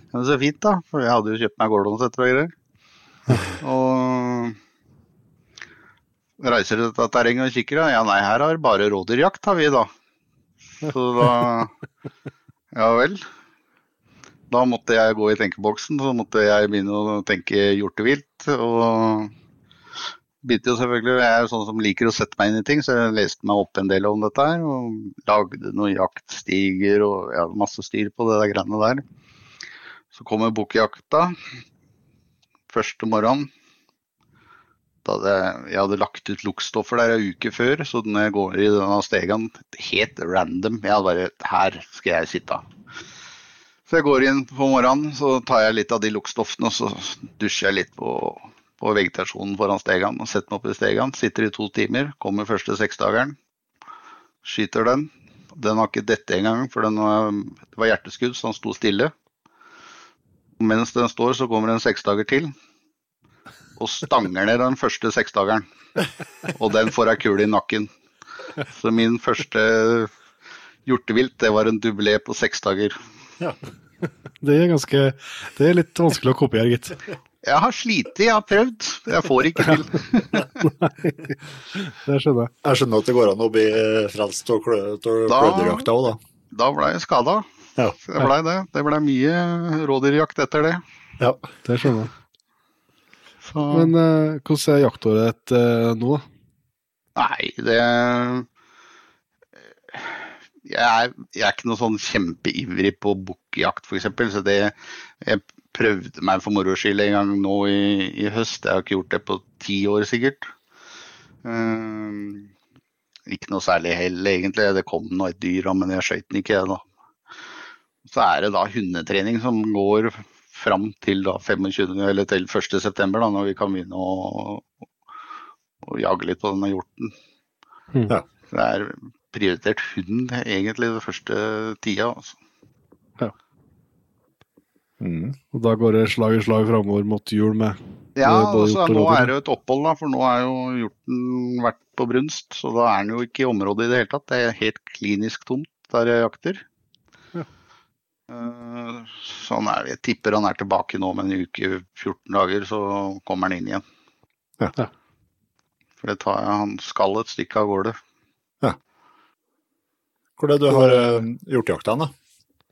ja. Så fint, da. For jeg hadde jo kjøpt meg gårdonsetter og greier. Og reiser til dette terrenget og kikker, ja nei, her har bare rådyrjakt, har vi da. Så da Ja vel. Da måtte jeg gå i tenkeboksen, så måtte jeg begynne å tenke hjortevilt. Og begynte jo selvfølgelig, jeg er sånn som liker å sette meg inn i ting, så jeg leste meg opp en del om dette her. Og lagde noen jaktstiger og ja, masse styr på det der greiene der. Så kommer bukkjakta første morgen. Hadde jeg, hadde lagt ut luktstoffer der en uke før, så når jeg går i denne stegan helt random Jeg hadde bare Her skal jeg sitte. Så jeg går inn på morgenen, så tar jeg litt av de luktstoffene og så dusjer jeg litt på, på vegetasjonen foran stegan og setter meg opp i stegan. Sitter i to timer, kommer første seksdageren. Skyter den. Den har ikke dette engang, for var, det var hjerteskudd, så den sto stille. Mens den står, så kommer det en seksdager til og stanger ned den første seksdageren. Og den får ei kule i nakken. Så min første hjortevilt, det var en dublé på seks dager. Ja. Det er ganske Det er litt vanskelig å kopiere, gitt. Jeg har slitt, jeg har prøvd. Jeg får ikke til. Nei, det skjønner jeg. Jeg skjønner at det går an å bli frelst av klødyrjakta òg, da. Da ble jeg skada. Ja. Det blei det. Det blei mye rådyrjakt etter det. Ja, det skjønner jeg. Så... Men uh, hvordan er jaktåret uh, nå? Nei, det jeg er, jeg er, ikke noe sånn kjempeivrig på bukkjakt, f.eks. Så det Jeg prøvde meg for moro skyld en gang nå i, i, høst. Jeg har ikke gjort det på ti år, sikkert. Uh, ikke noe særlig hell, egentlig. Det kom nå et dyr, men jeg skøyt den ikke, jeg, da. Så er det da hundetrening som går fram til da 25, eller til 1.9, når vi kan begynne å, å, jage litt på denne hjorten. Mm. Ja. Det er prioritert hund egentlig det første tida. Altså. Mm. Og da går det slag i slag framover mot jul med Ja, altså, nå er det jo et opphold, da, for nå er jo hjorten vært på brunst. Så da er den jo ikke i området i det hele tatt. Det er helt klinisk tomt der jeg jakter. Ja. Eh, Så han er, jeg tipper han er tilbake nå med en uke, 14 dager, så kommer han inn igjen. Ja. Ja. For det tar, han skal et stykke av gårde. Hvor er det du har uh, gjort jakta da?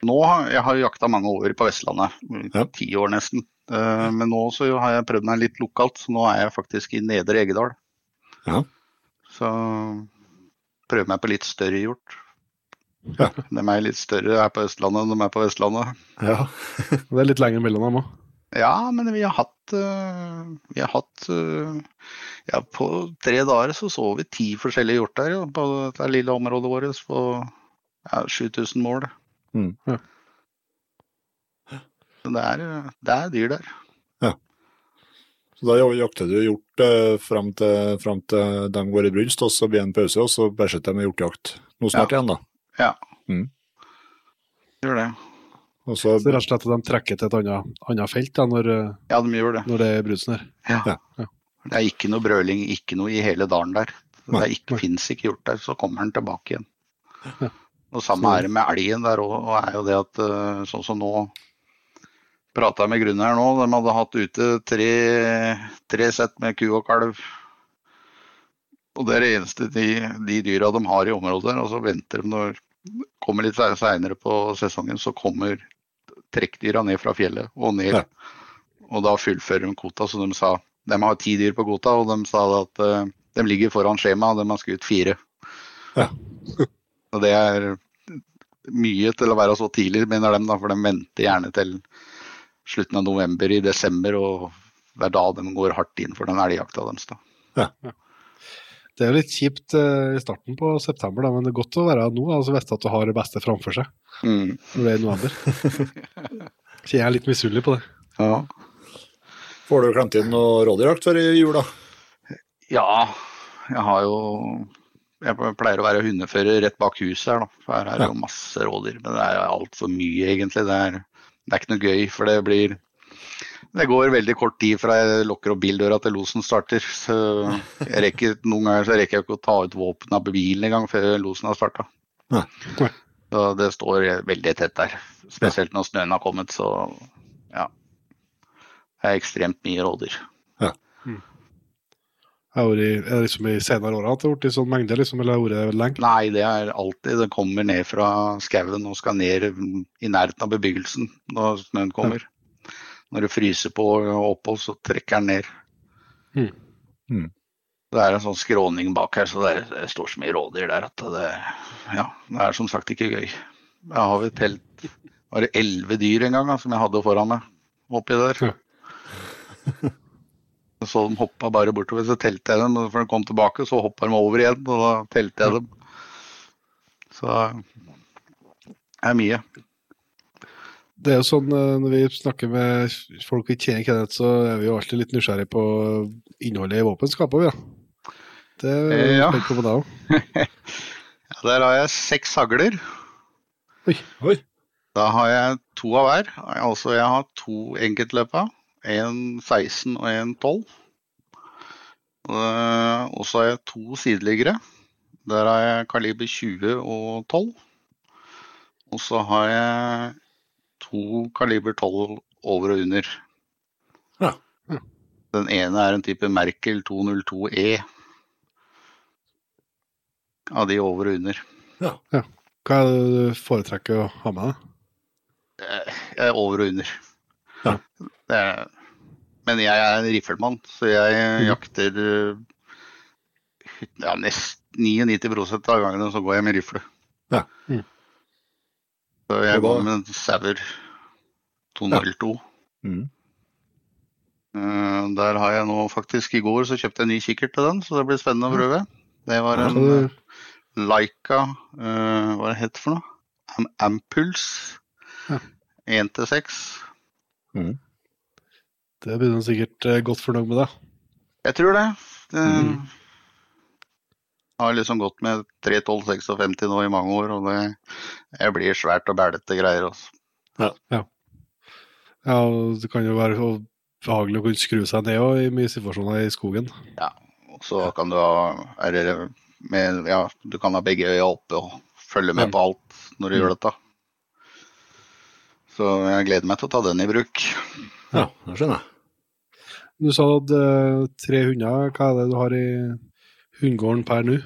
Nå har jeg har jakta mange år på Vestlandet, Ja. ti år nesten. Eh, Men nå så har jeg prøvd meg litt lokalt, så nå er jeg faktisk i Nedre Egedal. Ja. Så prøver meg på litt større hjort. Ja. De er litt større her på Østlandet enn de er på Vestlandet. Ja. Det er litt lenger mellom dem òg. Ja, men vi har hatt eh, Vi har hatt eh, Ja, på tre dager så så vi ti forskjellige hjorter ja, på dette lille området vårt på ja, 7000 mål. Mm. Ja. Så det er, det er dyr der. Så da jakter du hjort eh, fram, til, fram til de går i brunst, og så blir det en pause, og så bæsjer de med hjortejakt nå snart igjen, da. Ja. Mm. Gjør det. Og så, rett og slett at de trekker til et annet, annet felt da, når, Ja, de gjør det. når det er brunsten. Ja. Ja. Ja. Det er ikke noe brøling, ikke noe i hele dalen der. Det er ikke, fins ikke hjort der, så kommer den tilbake igjen. Ja. Og samme er det med elgen der òg, og er jo det at eh, sånn som nå Prata jeg med grunneieren nå, de hadde hatt ute tre, tre sett med ku og kalv. Og det er det eneste de, de dyra de har i området der, og så venter de når Kommer litt seinere på sesongen, så kommer trekkdyra ned fra fjellet og ned. Ja. Og da fullfører de kvota, så de sa de har ti dyr på kvota, og de sa at uh, de ligger foran skjema, og de har skutt fire. Ja. og det er mye til å være så tidlig, mener de, da, for de venter gjerne til slutten av november, i desember, og det er da de går hardt inn for den elgjakta deres. da. Det er jo litt kjipt eh, i starten på september, da, men det er godt å være nå altså så vite at du har det beste framfor seg Mm. når det er i november. Så jeg er litt misunnelig på det. Ja. får du klemt inn noe rådyrjakt før i jul, da? ja, jeg har jo Jeg pleier å være hundefører rett bak huset her, da. For her er det Ja. jo masse rådyr. Men det er altfor mye, egentlig. Det er, det er ikke noe gøy, for det blir Det går veldig kort tid fra jeg lukker opp bildøra til losen starter. Så jeg rekker, noen ganger så rekker jeg ikke å ta ut våpenet av bilen engang før losen har starta. Så det står veldig tett der. Spesielt når snøen har kommet, så ja. Det er ekstremt mye rådyr. Ja. Mm. er det liksom i senere åra at det har blitt sånn mengde, liksom, eller har det vært lenge? Nei, det er alltid Det kommer ned fra skauen og skal ned i nærheten av bebyggelsen når snøen kommer. Når det fryser på opphold, så trekker den ned. Mm. Mm. Det er en sånn skråning bak her, så det, er, det står så mye rådyr der at det, ja, det er som sagt ikke gøy. Jeg har vel telt var det elleve dyr en gang da, som jeg hadde foran meg oppi der. Ja. Så de hoppa bare bortover, så telte jeg dem. Og når de kom tilbake, så hoppa de over igjen, og da telte jeg dem. Så det er mye. Det er jo sånn eh, når vi snakker med folk vi kjenner Kenneth, så er vi jo alltid litt nysgjerrige på innholdet i våpenskapet, vi, da. Det er Eh, jeg ja. spent på med deg òg. Ja, der har jeg seks hagler. Oi. Da har jeg to av hver. Altså jeg har to enkeltløpa. En 16 og en 12. Eh, Og så har jeg to sideliggere. Der har jeg kaliber 20 og 12. Og så har jeg to kaliber 12 over og under. Ja. Den ene er en type Merkel 202E. Av de over og under. Ja. ja. Hva er det du foretrekker å ha med deg? Jeg er over og under. Ja. Det er, men jeg er en riffelmann, så jeg Mhm. jakter eh, ja, nest 99 av gangene så går jeg med rifle. Ja. Mhm. Så jeg går med en Sauer 202. Mm. Uh, der har jeg nå faktisk I går så kjøpte jeg en ny kikkert til den, så det blir spennende å prøve. Det var en eh, Leica uh, Hva er det het for noe? Am Ampuls. Ja. 1 til 6. Det blir sikkert eh, godt fornøyd med, deg. Jeg tror det. det Mhm. Har liksom gått med 3.12,56 nå i mange år, og det, det blir svært og bælete greier. Også. Ja, Ja, og det kan jo være behagelig å kunne skru seg ned også, i mye situasjoner i skogen. Ja, Og så kan du ha det med, ja, du kan ha begge øya oppe og følge med Ja. på alt når du Mm. gjør dette. Så jeg gleder meg til å ta den i bruk. Ja, det skjønner jeg. Du sa du hadde eh, tre hunder. Hva er det du har i hundegården per nå?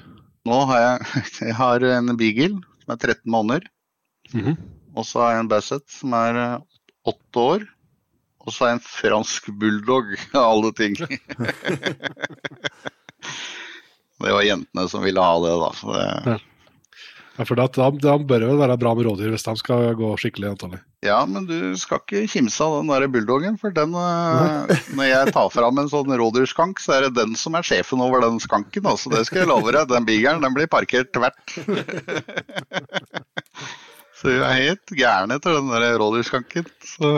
Nå har jeg, jeg har en beagle som er 13 måneder. Mhm. Og så har jeg en basset som er 8 år. Og så har jeg en fransk bulldog, av alle ting. det var jentene som ville ha det, da. Så det, Ja, for da, da, bør det vel være bra med rådyr hvis de skal gå skikkelig antallet? ja, men du skal ikke kimse av den der bulldoggen. For den, eh, når jeg tar fram en sånn rådyrskank, så er det den som er sjefen over den skanken. Altså, det skal jeg love deg. Den beaglen den blir parkert tvert. så jeg er helt gæren etter den der rådyrskanken. Så...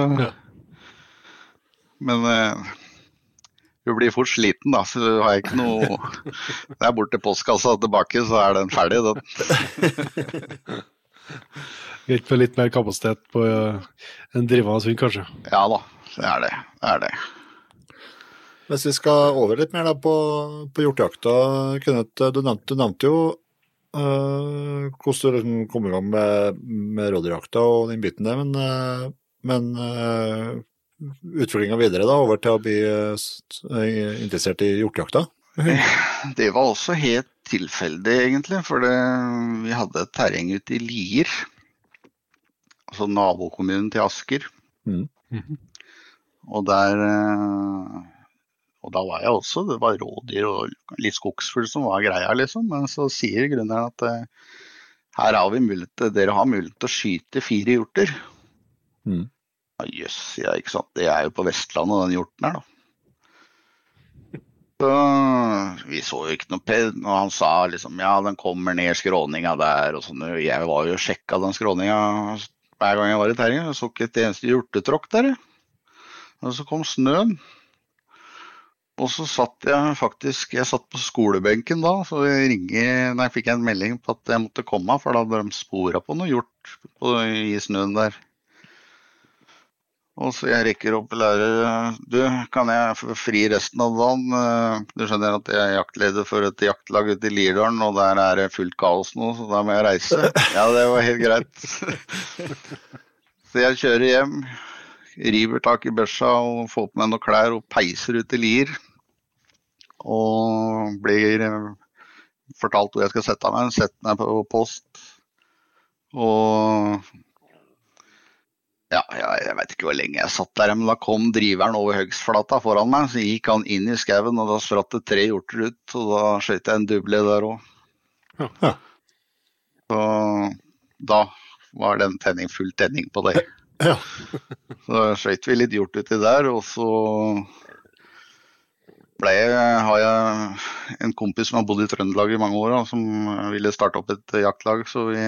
Men eh, du blir fort sliten, da, så har jeg ikke noe Det er bort til postkassa og tilbake, så er den ferdig, den. Greit med litt mer kapasitet på eh, en drivende hund, kanskje. Ja da, det er det. Det er det. Hvis vi skal over litt mer da på, på hjortejakta, Kenneth, du nevnte, du nevnte jo øh, hvordan du liksom kom i gang med, med rådyrjakta og den biten der, men, øh, men øh, utviklinga videre da, over til å bli s- øh, interessert i hjortejakta? Det var også helt tilfeldig, egentlig. For det, vi hadde et terreng ute i Lier. Altså nabokommunen til Asker. Mm. Mhm. Og der eh, Og da var jeg også. Det var rådyr og litt skogsfugl som var greia, liksom. Men så sier grunneieren at eh, her har vi mulighet, dere har mulighet til å skyte fire hjorter. Mhm. Ja, Jøss, jeg, ikke sant. Det er jo på Vestlandet, den hjorten her, da. Så vi så jo ikke noe ped, og han sa liksom ja, den kommer ned skråninga der og sånn. Jeg var jo og sjekka den skråninga hver gang jeg var i terrenget. Så ikke et eneste hjortetråkk der. Og så kom snøen. Og så satt jeg faktisk Jeg satt på skolebenken da, så jeg ringer, nei, fikk jeg en melding på at jeg måtte komme, for da hadde de spora på noe hjort i snøen der. Og så jeg rekker opp lærer Du, kan jeg få fri resten av dagen? Eh, Du skjønner at jeg er jaktleder for et jaktlag ute i Lirdalen, og der er det fullt kaos nå, så da må jeg reise. Ja, det var helt greit. Så jeg kjører hjem, river tak i børsa og får på meg noen klær og peiser ut i Lier. Og blir eh, fortalt hvor jeg skal sette meg. Setter meg på post. Og ja, ja, jeg veit ikke hvor lenge jeg satt der, men da kom driveren over Høgsflata foran meg. Så gikk han inn i skauen, og da spratt det tre hjorter ut. Og da skjøt jeg en duble der òg. Ja. Så da var det en tenning, full tenning på det. Ja. Så skøyt vi litt hjort uti der, og så ble jeg, har jeg en kompis som har bodd i Trøndelag i mange år, da, som ville starte opp et jaktlag. Så vi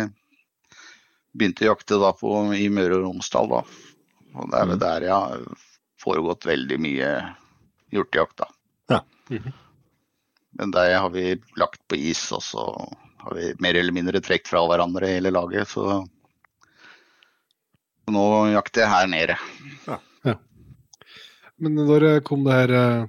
begynte å jakte da på, i Møre og Romsdal. Da. Og det er vel Mm. der jeg har foregått veldig mye hjortejakt. da. Ja. Mhm. Men der har vi lagt på is, og så har vi mer eller mindre trukket fra hverandre hele laget. Så nå jakter jeg her nede. Men når kom det her eh,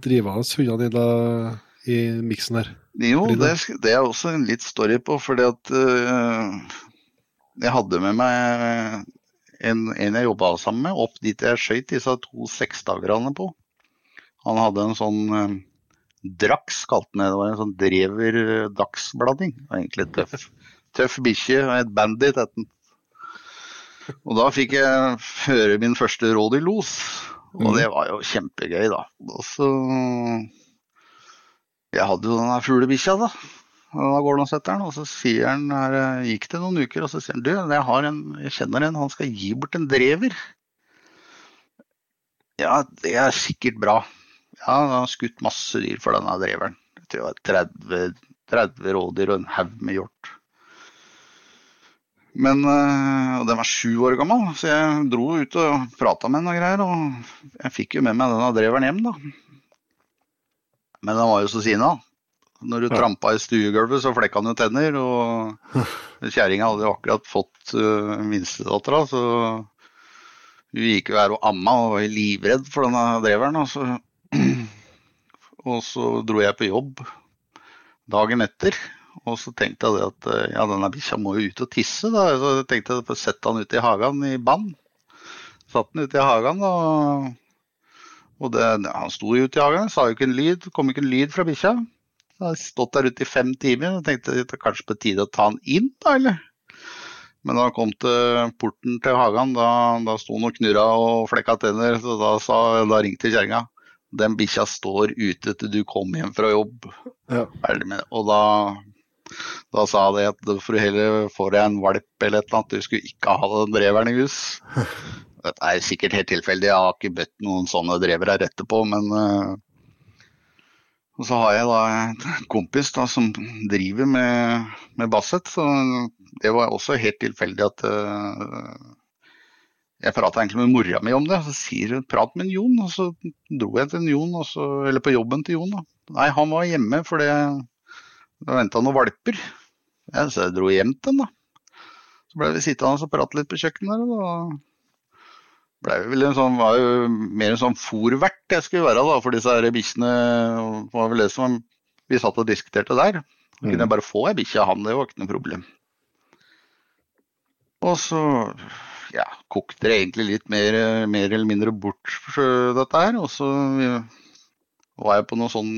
drivende hundene dine i miksen her? Jo, det, det er også en litt story på, fordi at øh, jeg hadde med meg en, en jeg jobba sammen med, opp dit jeg skøyt disse to seksdagerne på. Han hadde en sånn eh, Drax, kalte han det. Det var en sånn drever dagsblanding. Det var Egentlig tøff. Tøff bikkje og et bandit het den. Og da fikk jeg høre min første råd i los, og Mhm. det var jo kjempegøy, da. Og så jeg hadde jo den der fuglebikkja, da. Da går han og setter den, og så sier han her, gikk det noen uker, og så sier han du, jeg, en, jeg kjenner en, han skal gi bort en drever. Ja, det er sikkert bra. Ja, han har skutt masse dyr for denne dreveren. Jeg tror det var 30, 30 rådyr og en haug med hjort. Men øh, og den var sju år gammel, så jeg dro ut og prata med henne og greier. Og jeg fikk jo med meg denne dreveren hjem, da. Men han var jo så sinna. Når du trampa i stuegulvet, så flekka han jo tenner. Og kjerringa hadde jo akkurat fått uh, minstedattera, så hun gikk jo her og amma og var livredd for denne dreveren. Og så, og så dro jeg på jobb dagen etter. Og så tenkte jeg at eh, ja, denne bikkja må jo ut og tisse. da. Så tenkte jeg sette han ute i hagen i band. Satt han ute i hagen, og, og det, han sto ute i hagen, sa jo ikke en lyd. Kom ikke en lyd fra bikkja. Jeg har stått der ute i fem timer og tenkte det er kanskje på tide å ta han inn, da, eller? Men da han kom til porten til hagen, da, da sto han og knurra og flekka tenner. Så da, sa, da ringte kjerringa. Den bikkja står ute til du kommer hjem fra jobb. Ja. Og da, da sa de at «For får du heller få deg en valp eller et eller annet. Du skulle ikke ha den dreveren i hus. Dette er sikkert helt tilfeldig, jeg har ikke bedt noen sånne drever rette etterpå, men uh, Og så har jeg da en kompis da, som driver med, med Basset, så det var også helt tilfeldig at uh, jeg prata egentlig med mora mi om det. Så sier hun 'prat med Jon', og så dro jeg til Jon, så, eller på jobben til Jon. da. Nei, han var hjemme fordi det venta noen valper. Ja, så jeg dro hjem til han, da. Så ble vi sittende og prate litt på kjøkkenet der. og da ble vi vel en sånn, var jo mer en sånn fòrvert jeg skulle være da, for disse bikkjene. var vel det som Vi satt og diskuterte der. Så kunne jeg bare få ei bikkje av han, det var ikke noe problem. Og så ja, kokte det egentlig litt mer, mer eller mindre bort dette her. Og så var jeg på noe sånn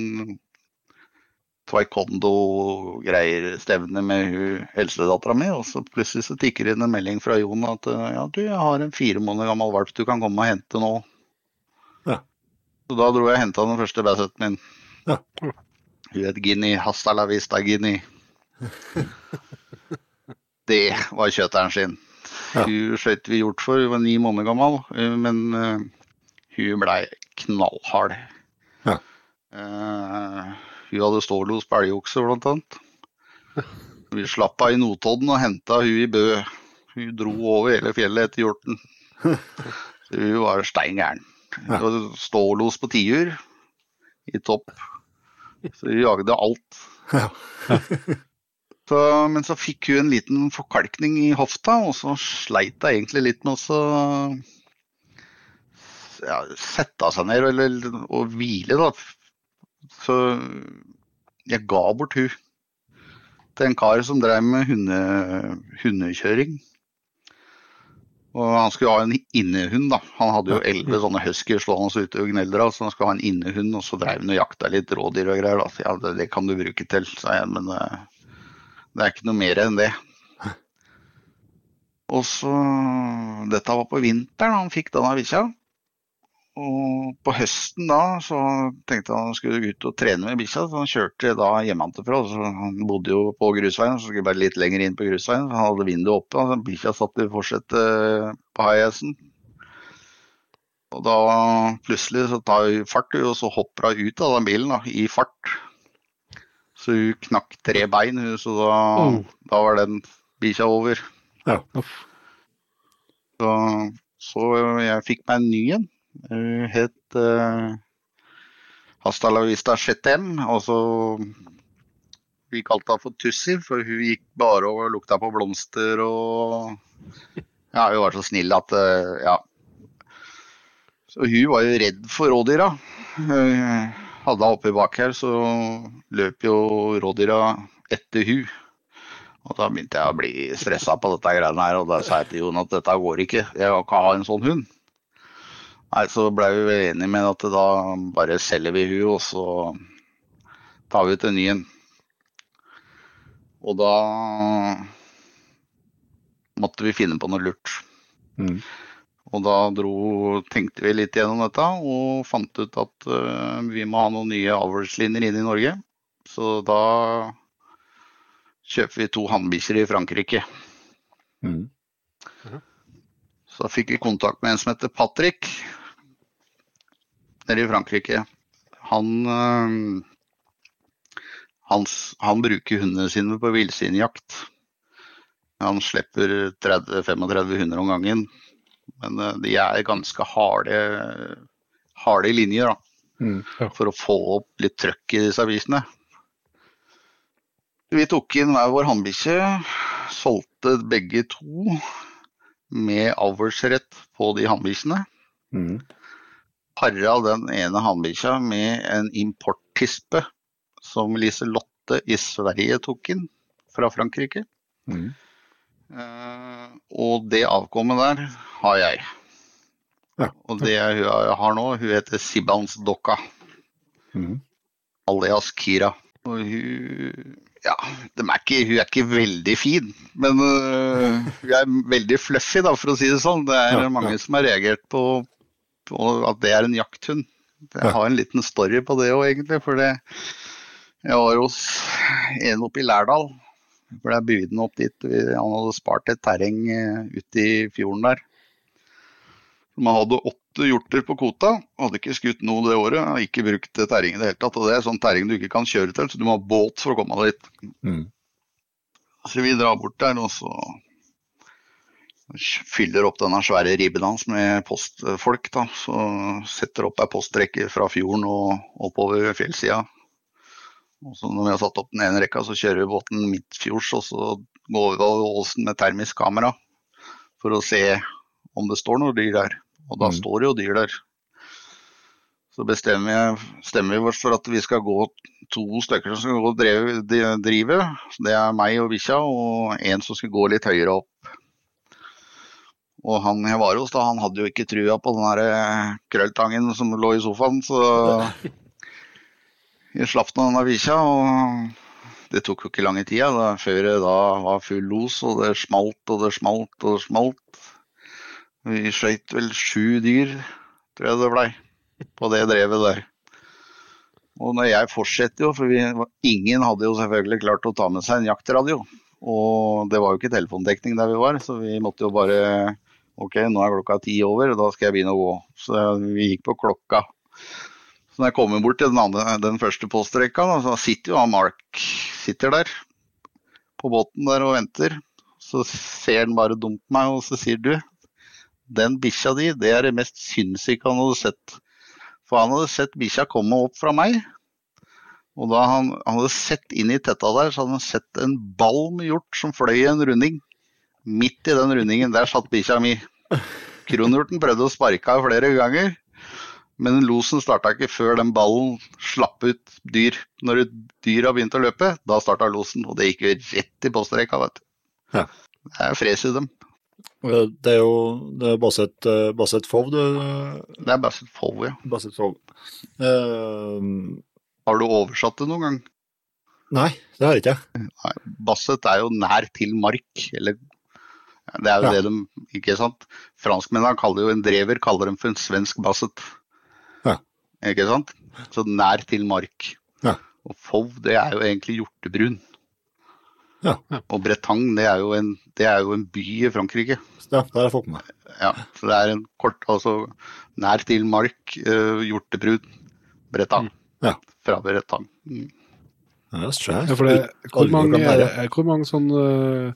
taekwondo-greier stevne med hun eldstedattera mi, og så plutselig så tikker det inn en melding fra Jon at ja, du, jeg har en fire måneder gammel valp du kan komme og hente nå. Ja. Så da dro jeg og henta den første basseten min. Ja. Hun het Guinea. Hasta la vista Guinea. Det var kjøtteren sin. Ja. Hun skøyt vi gjort for, hun var ni måneder gammel, men uh, hun blei knallhard. Ja. Uh, hun hadde stålos på elgokse, blant annet. Vi slapp av i Notodden og henta hun i Bø. Hun dro over hele fjellet etter hjorten. Hun var stein gæren. Stålos på tiur i topp. Så hun jagde alt. Så, men så fikk hun en liten forkalkning i hofta, og så sleit hun egentlig litt med å ja, sette seg ned eller, og hvile, da. Så jeg ga bort hun til en kar som drev med hunde, hundekjøring. Og han skulle ha en innehund, da. Han hadde jo elleve sånne huskyer stående ute og gneldra, så han skulle ha en innehund, og så drev han og jakta litt rådyr og greier. Da. Så ja, det, det kan du bruke til, sa jeg, men uh, det er ikke noe mer enn det. Og så Dette var på vinteren han fikk denne bikkja. Og på høsten da så tenkte han han skulle ut og trene med bikkja, så han kjørte da hjemmefra. Han bodde jo på grusveien, så skulle bare litt lenger inn på grusveien. Så han hadde vinduet oppe, og bikkja satt i forsetet på high-assen. Og da plutselig så tar hun fart, og så hopper hun ut av den bilen da, i fart. Så hun knakk tre bein, så da, mm. da var den bikkja over. Ja. Så, så jeg fikk meg en ny en. Hun het uh, Hasta la vista. Og så Vi kalte henne for Tussi, for hun gikk bare og lukta på blomster og Ja, hun var så snill at eh, Ja. Så hun var jo redd for rådyra. Eh, hadde henne oppi bak her, så løp jo rådyra etter hun. Og da begynte jeg å bli stressa på dette greiene her, og da sa jeg til Jon at dette går ikke. Jeg kan ikke ha en sånn hund. Nei, så blei vi vel enige med at da bare selger vi hun, og så tar vi ut en ny en. Og da måtte vi finne på noe lurt. Mm. Og da dro, tenkte vi litt gjennom dette og fant ut at uh, vi må ha noen nye avlslinjer inn i Norge. Så da kjøper vi to hannbikkjer i Frankrike. Mm. Så fikk vi kontakt med en som heter Patrick nede i Frankrike. Han, øh, han, han bruker hundene sine på villsvinjakt. Han slipper 30-35 hunder om gangen. Men øh, de er ganske harde, harde linjer da, Mm. Ja. for å få opp litt trøkk i disse avisene. Vi tok inn hver vår hannbikkje, solgte begge to med avlsrett på de hannbikkjene. Mm. Para den ene hannbikkja med en importtispe som Liselotte i Sverige tok inn fra Frankrike. Mm. Uh, og det avkommet der har jeg. Ja. Og det jeg har nå, hun heter Sibans Dokka, Mm. alias Kira. Og hun ja, er ikke, hun er ikke veldig fin, men uh, hun er veldig fluffy, da, for å si det sånn. Det er Ja, mange ja. som har reagert på, på at det er en jakthund. Jeg har en liten story på det òg, egentlig. For det, jeg var hos en oppe i Lærdal. For det er buden opp dit. Han hadde spart et terreng eh, ute i fjorden der. Man hadde åtte hjorter på kvota, hadde ikke skutt noe det året. Har ikke brukt terreng i det hele tatt. Og det er sånn terreng du ikke kan kjøre til, så du må ha båt for å komme deg dit. Mm. Så vi drar bort der, og så fyller opp denne svære ribben hans med postfolk. da, Så setter opp ei postrekke fra fjorden og oppover fjellsida. Og så når vi har satt opp den ene rekka, så kjører vi båten midtfjords, og så går vi over åsen med termisk kamera for å se om det står noe dyr der. Og da Mm. står det jo dyr der. Så bestemmer, jeg, stemmer vi oss for at vi skal gå to stykker som skal gå og drive. Det er meg og bikkja, og en som skal gå litt høyere opp. Og han jeg var hos, da, han hadde jo ikke trua på den der eh, krølltangen som lå i sofaen, så jeg slapp nå denne bikkja, og det tok jo ikke lange tida da, før det da var full los, og det smalt og det smalt og det smalt. Vi skøyt vel sju dyr, tror jeg det blei, på det drevet der. Og når jeg fortsetter jo, for vi, ingen hadde jo selvfølgelig klart å ta med seg en jaktradio. Og det var jo ikke telefondekning der vi var, så vi måtte jo bare Ok, nå er klokka ti over, da skal jeg begynne å gå. Så vi gikk på klokka. Så når jeg kommer bort til den, andre, den første postrekka, da, så sitter jo han Mark sitter der på båten der og venter. Så ser han bare dumt meg, og så sier du den bikkja di, det er det mest sinnssyke han hadde sett. For han hadde sett bikkja komme opp fra meg, og da han, han hadde sett inn i tetta der, så hadde han sett en ball med hjort som fløy i en runding. Midt i den rundingen, der satt bikkja mi. Kronhjorten prøvde å sparke av flere ganger, men losen starta ikke før den ballen slapp ut dyr. Når dyra begynte å løpe, da starta losen, og det gikk jo rett i postrekka, vet du. Ja. Det er fres i dem. Det er jo det er Basset, eh, Basset Fov, du. Det er Basset-Fov, ja. Basset Fov. Uh, Har du oversatt det noen gang? nei, det har jeg ikke. Nei, Basset er jo nær til mark, eller Det er jo Ja. det de Ikke sant? Franskmennene kaller jo en drever kaller dem for en svensk basset. Ja. Ikke sant? Så nær til mark. Ja. Og Fov, det er jo egentlig hjortebrun. Ja. Og Bretagne, det er, jo en, det er jo en by i Frankrike. Ja, det har jeg fått med meg. Ja, så det er en kort, altså nær til mark, uh, Hjortebrud, Bretagne. Ja. Fra Bretagne. Mm. Ja. Ja, for det, hvor, mange, er, hvor mange sånn uh,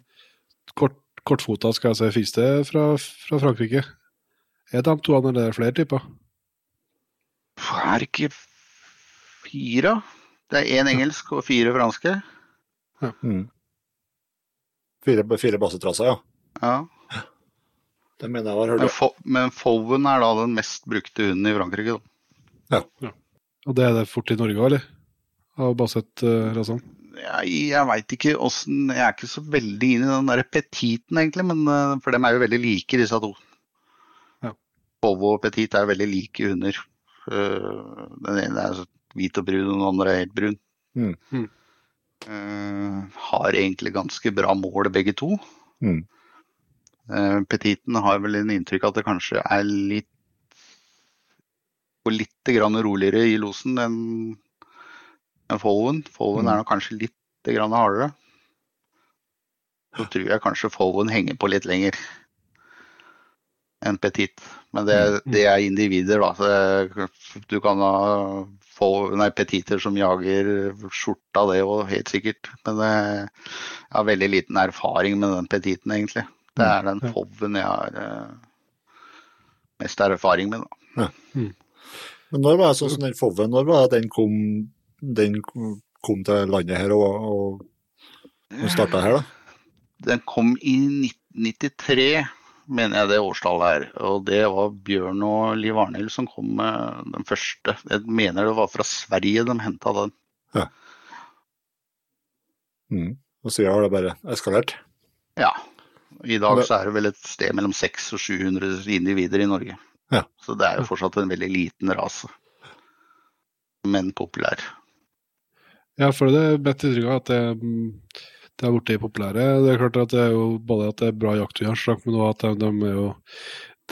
kort, kortfota skal jeg si finnes det fra, fra Frankrike? Er de to andre eller flere typer? Er det ikke fire? Det er én engelsk og fire franske. Mm. Fire, fire bassetrasser, ja. Ja. Det mener jeg var hørt. Men, fo men Fowen er da den mest brukte hunden i Frankrike. Da. Ja. ja. Og det er det fort i Norge òg, eller? Av Basset-rasene? Jeg, jeg veit ikke åssen Jeg er ikke så veldig inn i den der petiten, egentlig, men, eh, for dem er jo veldig like, disse to. Ja. Fovo og petit er veldig like hunder. Eh, Den ene er hvit og brun, og den andre er helt brun. Mm. Eh, har egentlig ganske bra mål, begge to. Mm. Eh, Petiten har vel en inntrykk at det kanskje er litt og litt grann roligere i losen enn Fowen. Fowen Mm. er nok kanskje litt grann hardere. Så tror jeg kanskje Fowen henger på litt lenger enn Petit. Men det, det er individer, da. Så du kan ha få, nei, petiter som jager skjorta, det òg, helt sikkert. Men jeg har veldig liten erfaring med den petiten, egentlig. Det er den foven Fowen jeg har eh, mest erfaring med. Da. Men når var det sånn som den Foven, når var det den kom, den kom til landet her og, og starta her, da? Den kom i 1993, mener jeg det årstallet er. Og det var Bjørn og Liv Arnhild som kom med den første. Jeg mener det var fra Sverige de henta den. Mm. Og siden har det bare eskalert. Ja. I dag så er det vel et sted mellom 600 og 700 individer i Norge. Ja. Så det er jo fortsatt en veldig liten rase. Men populær. Ja, for det er mitt inntrykk av at det, mm, det er blitt populære. Det er klart at det er jo både at det er bra jakthunder, men også at de, de, er jo,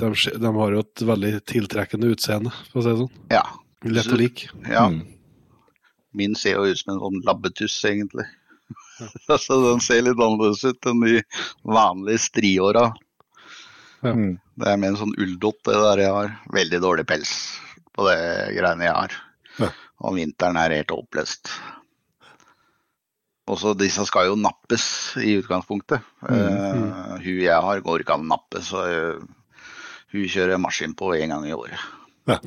de, de har jo et veldig tiltrekkende utseende, for å si det sånn. Ja. Lett å like. ja. Mm. Min ser jo ut som en sånn labbetuss, egentlig. altså, den ser litt annerledes ut enn de vanlige striåra. Ja. Det er mer en sånn ulldott det der jeg har. Veldig dårlig pels på det greiene jeg har. Ja. Og vinteren er helt håpløst. Også disse skal jo nappes i utgangspunktet. Eh, hun jeg har går ikke an å nappe, så uh, hun kjører maskin på én gang i året. Ja.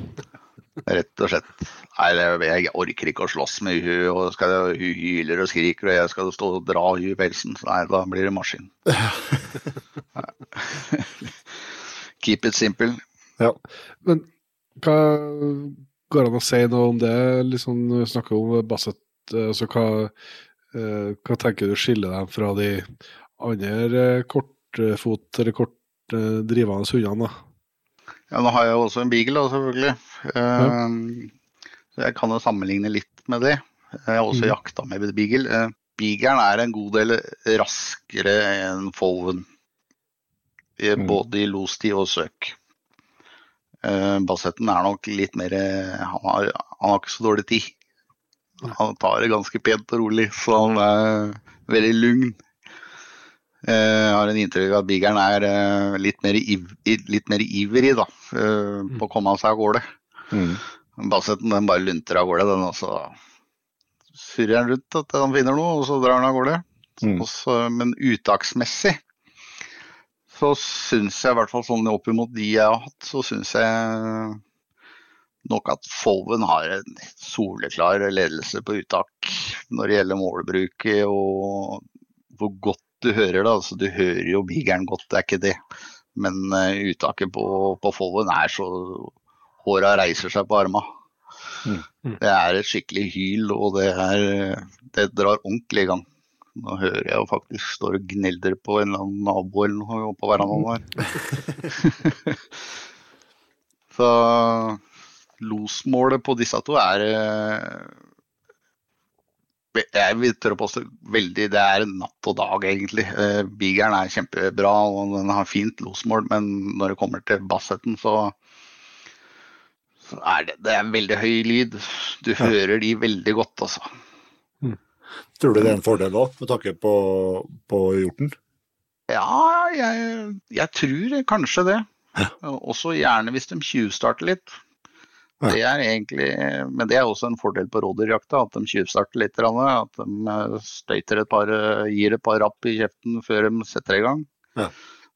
Rett og slett. Nei, jeg orker ikke å slåss med hun, og skal, hun hyler og skriker, og jeg skal stå og dra hun i pelsen. Så nei, da blir det maskin. Keep it simple. Ja. Men hva går det an å si noe om det? Liksom, snakke vi snakker om Basset, eh, altså hva, hva tenker du skiller dem fra de andre eh, kortfot- eller kortdrivende hundene? Ja, nå har jeg jo også en beagle, da, selvfølgelig. Eh, Så jeg kan jo sammenligne litt med det. Jeg har også mm. jakta med beagle. Beaglen er en god del raskere enn fowen. Mhm. Både i lostid og søk. Bassetten er nok litt mer eh, han har, han har ikke så dårlig tid. Han tar det ganske pent og rolig, så han er veldig lugn. Eh, Jeg har en inntrykk av at Bigeren er eh, litt, mer iv litt mer ivrig da, eh, på å komme seg av gårde. Mm. Bassetten den bare lunter av gårde, den, og så surrer han rundt at han finner noe, og så drar han av gårde. Mm. Også, men uttaksmessig så syns jeg, i hvert fall sånn opp imot de jeg har hatt, så syns jeg nok at Folven har en soleklar ledelse på uttak når det gjelder målbruket og hvor godt du hører det. Altså, du hører jo bigeren godt, det er ikke det. Men uh, uttaket på, på Folven er så Håra reiser seg på arma. Mm. Mm. Det er et skikkelig hyl, og det, er, det drar ordentlig i gang. Nå hører jeg jo faktisk står og gnelder på en eller annen nabo eller noe på verandaen der. Så losmålet på disse to er eh, Jeg vil tørre å påstå veldig Det er natt og dag, egentlig. Eh, Bigeren er kjempebra og den har fint losmål, men når det kommer til bassetten, så så er det, det er veldig høy lyd. Du hører de veldig godt, altså. Tror du det er en fordel òg, med tanke på, på hjorten? Ja, jeg, jeg tror kanskje det. Også gjerne hvis de tjuvstarter litt. Ja. Det er egentlig, men det er også en fordel på rådyrjakta, at de tjuvstarter litt. At de eh, støyter et par, eh, gir et par rapp i kjeften før de setter i gang. Ja.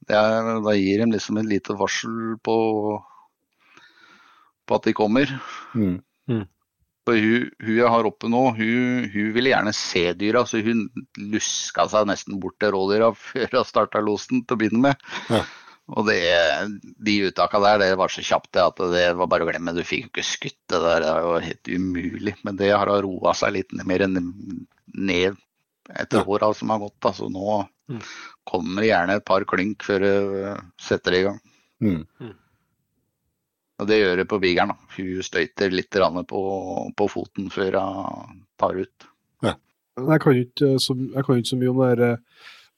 Det er, da gir de liksom et lite varsel på, på at de kommer. Mm. Mm. hun, hun jeg har oppe nå, hun, hun ville gjerne se dyra, så hun luska seg nesten bort til rådyra før hun starta losen til å begynne med. Ja. Og det, de uttaka der, det var så kjapt det at det var bare å glemme. Du fikk jo ikke skutt det der, det var jo helt umulig. Men det har roa seg litt mer enn ned etter Ja. åra som har gått. Altså nå Mm. kommer det gjerne et par klynk før du setter det i gang. Mm. Og det gjør det på bigeren. Hun støyter litt på, på foten før hun tar ut. Ja. Jeg kan jo ikke så, jeg kan jo ikke så mye om det her,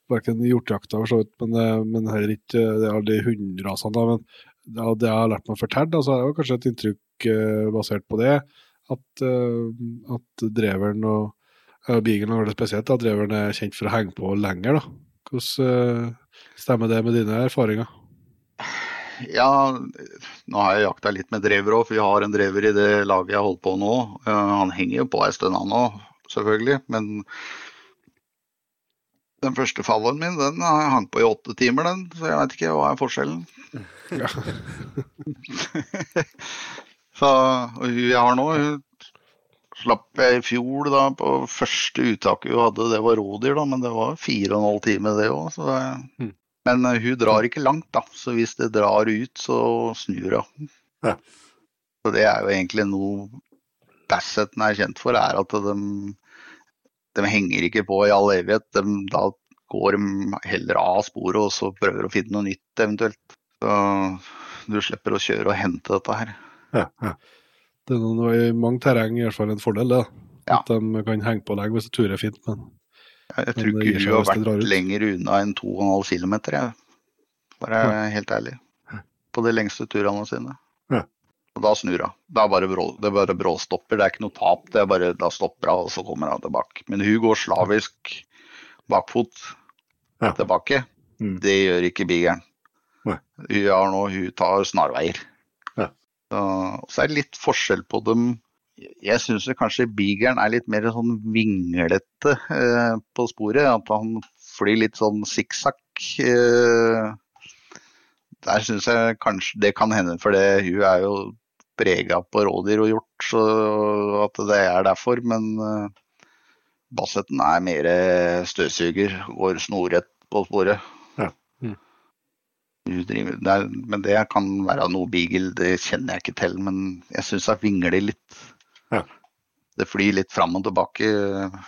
hverken hjortejakta for så vidt, men, eh, men heller ikke eh, det er de hunderasene. Men det, det jeg har lært meg fortalt, så er jo kanskje et inntrykk eh, basert på det, at, at dreveren og ja, Beaglen har det spesielt, at dreveren er kjent for å henge på lenger. da. Hvordan stemmer det med dine erfaringer? Ja, nå har jeg jakta litt med drever òg, for vi har en drever i det laget jeg holder på nå. Han henger jo på ei stund han òg, selvfølgelig. Men den første fallen min, den hang på i åtte timer, den. Så jeg veit ikke hva er forskjellen. Ja. Så, hun jeg har nå, hun slapp jeg i fjor da på første uttaket hun hadde, det var rådyr, da, men det var fire og en halv time det òg. Mm. Men eh, hun drar ikke langt, da, så hvis det drar ut, så snur hun. Ja. Så det er jo egentlig noe Basseten er kjent for, er at de, de henger ikke på i all evighet. De, da går de heller av sporet og så prøver å finne noe nytt eventuelt. Så du slipper å kjøre og hente dette her. Ja, ja. Det er noe, I mange terreng i hvert fall en fordel, det. Ja. At de kan henge på lenge hvis turer fint. Men Jeg, jeg tror ikke hun har vært lenger unna enn 2,5 km, jeg. Bare helt ærlig. På de lengste turene sine. Og da snur hun. Det er bare, brå, det er bare bråstopper. Det er ikke noe tap. Det er bare, da stopper hun, og så kommer hun tilbake. Men hun går slavisk bakfot Ja. tilbake. Mm. Det gjør ikke bigeren. Hun, har nå, hun tar snarveier. Ja. Og så er det litt forskjell på dem. Jeg syns kanskje bigeren er litt mer sånn vinglete eh, på sporet. At han flyr litt sånn sikksakk. Eh, der syns jeg kanskje det kan hende, for det, hun er jo prega på rådyr og hjort, så at det er derfor. Men uh, Bassetten er mer støvsuger, går snorrett på sporet. Ja. Mm. Det er, men det kan være noe beagle, det kjenner jeg ikke til. Men jeg syns jeg vingler litt. Ja. Det flyr litt fram og tilbake eh,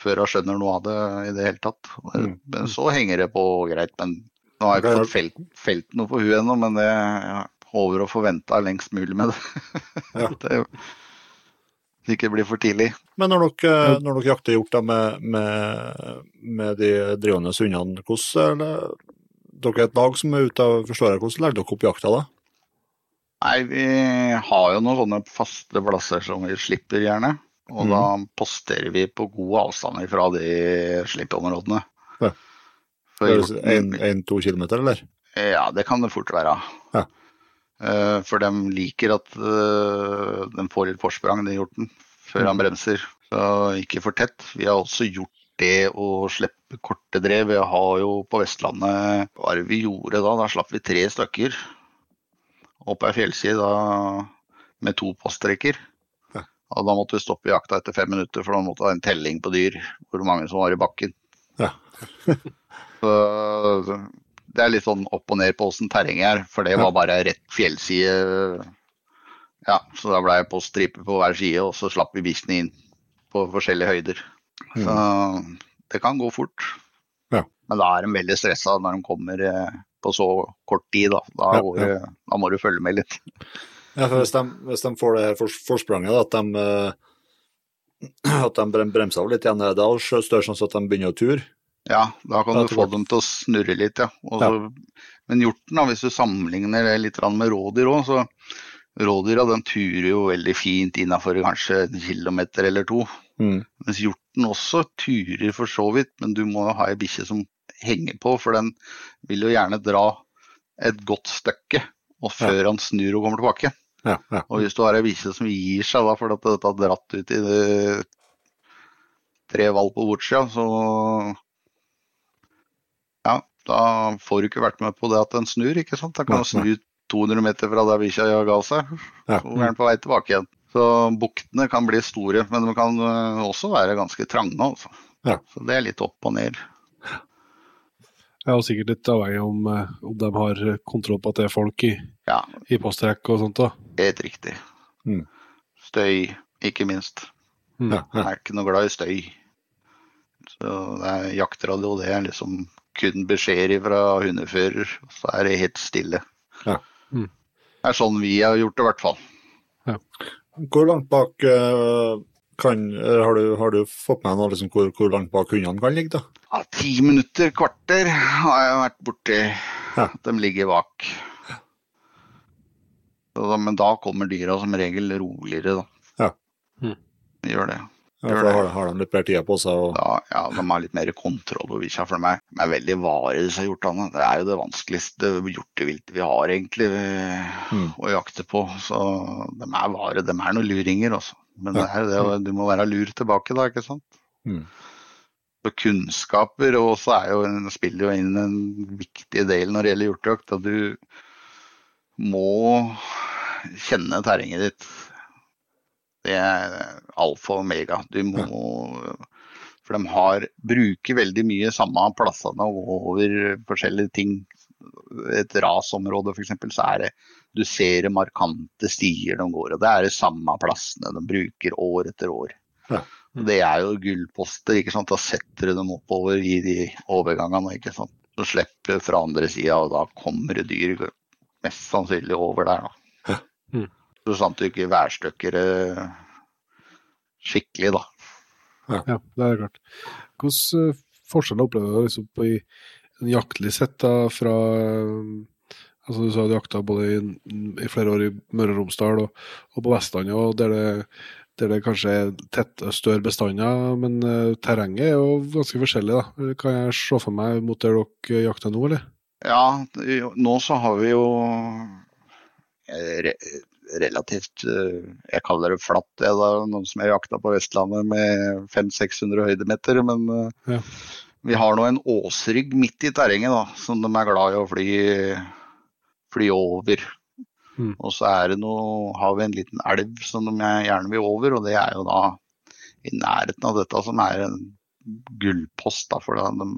før hun skjønner noe av det i det hele tatt. Mm. Men så henger det på greit. Men nå har jeg ikke fått felt, felt noe på huet ennå, men det, jeg håper å forvente lengst mulig med det. Ja. det ikke blir for tidlig. Men når dere, når dere jakter hjort da med, med, med de drivende hundene, hvordan er det- Dere er et lag som er ute og forstår jeg, hvordan legger dere opp jakta da? Nei, vi har jo noen sånne faste plasser som vi slipper gjerne. Og mm. da posterer vi på god avstand fra de slippområdene. Ja. Én-to kilometer, eller? Ja, det kan det fort være. Ja. Eh, For de liker at eh, de får litt forsprang, den hjorten, før han bremser. Så ikke for tett. Vi har også gjort det å slippe korte drev. Vi har jo på Vestlandet Hva var det vi gjorde da? Da slapp vi tre stykker opp ei fjellside da, med to postrekker. Ja. Og da måtte vi stoppe jakta etter fem minutter, for da måtte vi ha en telling på dyr. Hvor mange som var i bakken. Ja. Så det er litt sånn opp og ned på åssen terrenget er, for det var bare rett fjellside. Ja, så da ble jeg på stripe på hver side, og så slapp vi bikkjene inn på forskjellige høyder. Så det kan gå fort. Ja. Men da er de veldig stressa når de kommer eh, på så kort tid. Da, da, Ja, går ja. da må du følge med litt. Ja, for hvis de, hvis de får det her fors- forspranget, da, at de, eh, at de brem- bremser av litt igjen, er det større sjanse at de begynner å ture? Ja, da kan Ja, du få dem til å snurre litt, ja. Også, ja. Men hjorten, da, hvis du sammenligner det litt med rådyr òg, så rådyra den turer jo veldig fint innafor kanskje en kilometer eller to. Mm. Mens hjorten også turer for så vidt, men du må ha ei bikkje som henger på, for den vil jo gjerne dra et godt stykke og før han snur og kommer tilbake. Ja, ja. Og hvis du har ei bikkje som gir seg da fordi dette har dratt ut i det tre valg på bortsida, så ja, da får du ikke vært med på det at den snur, ikke sant. Da kan den snu 200 meter fra der bikkja ga seg, Ja. så er den på vei tilbake igjen. Så buktene kan bli store, men de kan øh, også være ganske trange. Altså. Ja. Så det er litt opp og ned. jeg og sikkert litt avhengig om, eh, om de har kontroll på at det er folk i, Ja, i postrekk og sånt. da. helt riktig. Mm. Støy, ikke minst. Mm. Ja, Jeg er ikke noe glad i støy. Så det er jaktradio, det er liksom kun beskjeder fra hundefører, så er det helt stille. Ja. Mm. Det er sånn vi har gjort det, i hvert fall. Hvor langt bak eh, kan, eh, har, du, har du fått med deg liksom, hvor, hvor langt bak hundene kan ligge? da? Ja, ti minutter, kvarter har jeg vært borti Ja. at de ligger bak. Så men da kommer dyra som regel roligere, da. Ja. Mm. De gjør det. Ja, for har, har de litt mer tid på seg? Og, Da, ja, de har litt mer kontroll på bikkja, for de er, de er veldig vare, disse hjortene. Det er jo det vanskeligste hjorteviltet vi har, egentlig, Mm. å jakte på. Så de er vare. De er noen luringer, altså. Men Ja. det er det, du må være lur tilbake, da, ikke sant. Mm. Så kunnskaper og også er jo, spiller jo inn en viktig del når det gjelder hjortejakt. At du må kjenne terrenget ditt. Det er alfa og omega. Du må For de har, bruker veldig mye samme plassene over forskjellige ting. Et rasområde f.eks. så er det du ser markante stier de går, og det er de samme plassene de bruker år etter år. Ja. Mm. Det er jo gullposter, ikke sant. Da setter du dem oppover i de overgangene, ikke sant. Så slipper du fra andre sida, og da kommer det dyr mest sannsynlig over der, da. Ja. Mm. Så sant du ikke værstøkker det skikkelig, da. Ja, det er klart. Hvilke eh, forskjeller opplever du liksom på i en jaktlig sett da, fra eh, altså Du sa du jakta både i, i flere år i Møre og Romsdal og, og på Vestlandet, og der det, der det kanskje er tett, større bestander, men uh, terrenget er jo ganske forskjellig. da. Kan jeg se for meg mot der dere jakter nå, eller? Ja, nå så har vi jo eh, relativt eh, Jeg kaller det flatt, det da, noen som har jakta på Vestlandet med 500-600 høydemeter. Men eh, Ja. vi har nå en åsrygg midt i terrenget da, som de er glad i å fly, fly over. Mm. Og så er det noe, har vi en liten elv som de gjerne vil over, og det er jo da i nærheten av dette som er en gullpost. da, for de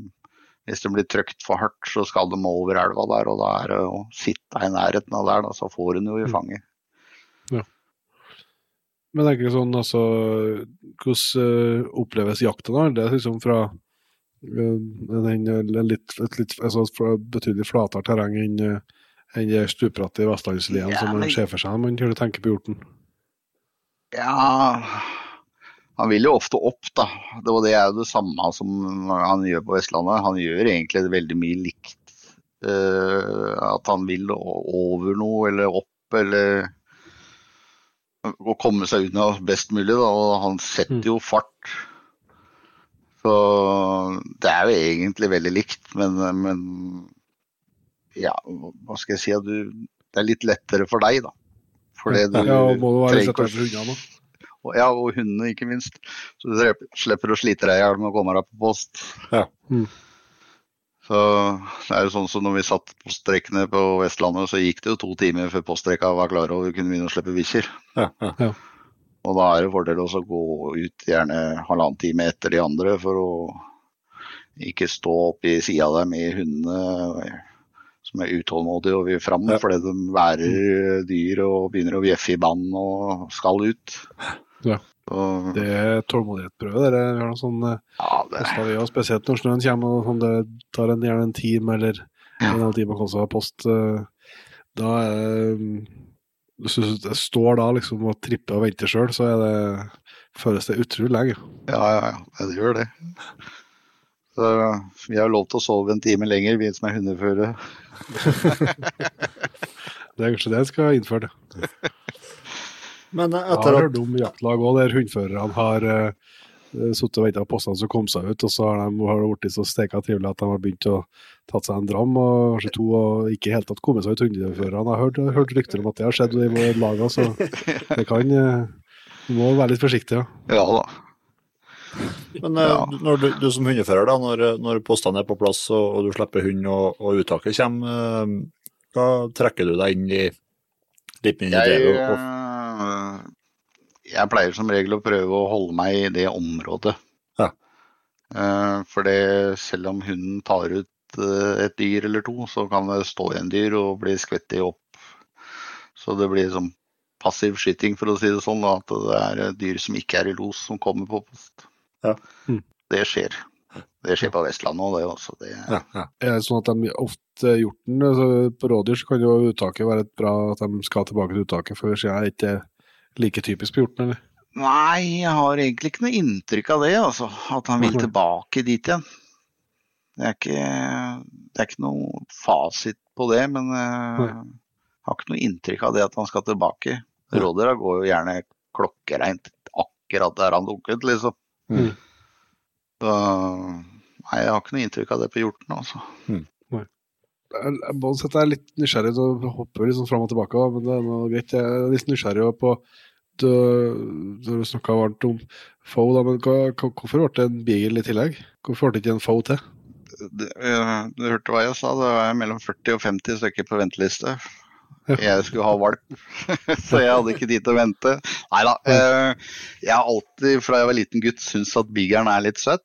hvis det blir trykt for hardt, så skal de over elva der, og da er det å sitte i nærheten av der, da, så får hun jo i Mm. Fanget. Men det er ikke sånn, altså Hvordan uh, oppleves jakta da? Det er liksom fra uh, en, en litt, et litt altså fra betydelig flatere terreng enn uh, enn det stupbratte i Vestlandslien Ja, som man ser for seg når man tenker på hjorten. Ja Han vil jo ofte opp, da. Det, det er jo det samme som han gjør på Vestlandet. Han gjør egentlig veldig mye likt. Uh, at han vil over noe, eller opp, eller Å komme seg unna best mulig, da. Og han setter jo fart. Så det er jo egentlig veldig likt, men, men ja, hva skal jeg si? Du, det er litt lettere for deg, da. Fordi du Ja, og må det være litt lettere for hundene ja, og hundene, ikke minst. Så du slipper å slite deg i hjel med å komme deg på post. Ja. Mm. Så det er jo sånn som når vi satt poststrekkene på Vestlandet, så gikk det jo to timer før poststrekka var klare og vi kunne begynne å slippe bikkjer. Ja, ja. Og da er det fordel å gå ut gjerne halvannen time etter de andre for å ikke stå opp i sida av dem i hundene som er utålmodige og vil fram Ja. fordi de værer dyr og begynner å bjeffe i bånd og skal ut. Ja. Så, Det er tålmodighetsprøve. Det Vi har noe sånn eh, ja, det, vi spesielt når snøen kommer og sånn, det tar en, gjerne en time eller en en halv time å komme seg av post. eh, Da er det Hvis du står da liksom og tripper og venter sjøl, så er det, føles det utrolig lenge. ja, ja, ja, det gjør det. Så vi har lov til å sove en time lenger, vi som er hundeføre. Det er kanskje det jeg skal innføre. Men eh, Jeg har at hørt om jaktlag òg, der hundførerne har uh, sittet og venta på postene som kom seg ut, og så har de har blitt så steika trivelige at de har begynt å tatt seg en dram, og kanskje to, og ikke i hele tatt kommet seg ut hundeførerne. Jeg har hørt, hørt rykter om at det har skjedd i våre lag, så det kan uh, Du må være litt forsiktig, ja. Ja da. Men eh, Ja. når du, du som hundefører, da, når, når postene er på plass og, og du slipper hund og, og uttaket kommer, eh, da trekker du deg inn i litt mindre Jeg. Og, og, eh, jeg pleier som regel å prøve å holde meg i det området. Ja. Eh, For det, selv om hunden tar ut eh, et dyr eller to, så kan det stå igjen dyr og bli skvettet opp. Så det blir sånn passiv skyting, for å si det sånn. At det er dyr som ikke er i los, som kommer på post. Ja. Mm. Det skjer. Det skjer på Vestlandet òg, det også. Det, ja, ja. Er det sånn at de ofte hjorten altså På rådyr så kan jo uttaket være et bra at de skal tilbake til uttaket, for hvis er det ikke like typisk på hjorten, eller? Nei, jeg har egentlig ikke noe inntrykk av det, altså. At han vil tilbake dit igjen. Det er ikke, det er ikke noe fasit på det, men eh, jeg har ikke noe inntrykk av det at han skal tilbake. Nei. Rådyra går jo gjerne klokkereint akkurat der han dunket, liksom. Mm. Så, nei, jeg har ikke noe inntrykk av det på hjorten, altså. Mm. jeg er litt nysgjerrig, så hopper sånn fram og tilbake, men det er noe greit. Jeg er litt nysgjerrig på Du, du snakka varmt om FO, da, men hva, hvorfor ble det en beagle i tillegg? Hvorfor ble det ikke en FO til? Det, eh, du hørte hva jeg sa, det var mellom 40 og 50 stykker på venteliste. Jeg skulle ha valp, så jeg hadde ikke tid til å vente. Nei da. eh, Jeg har alltid fra jeg var liten gutt syntes at bigeren er litt søt.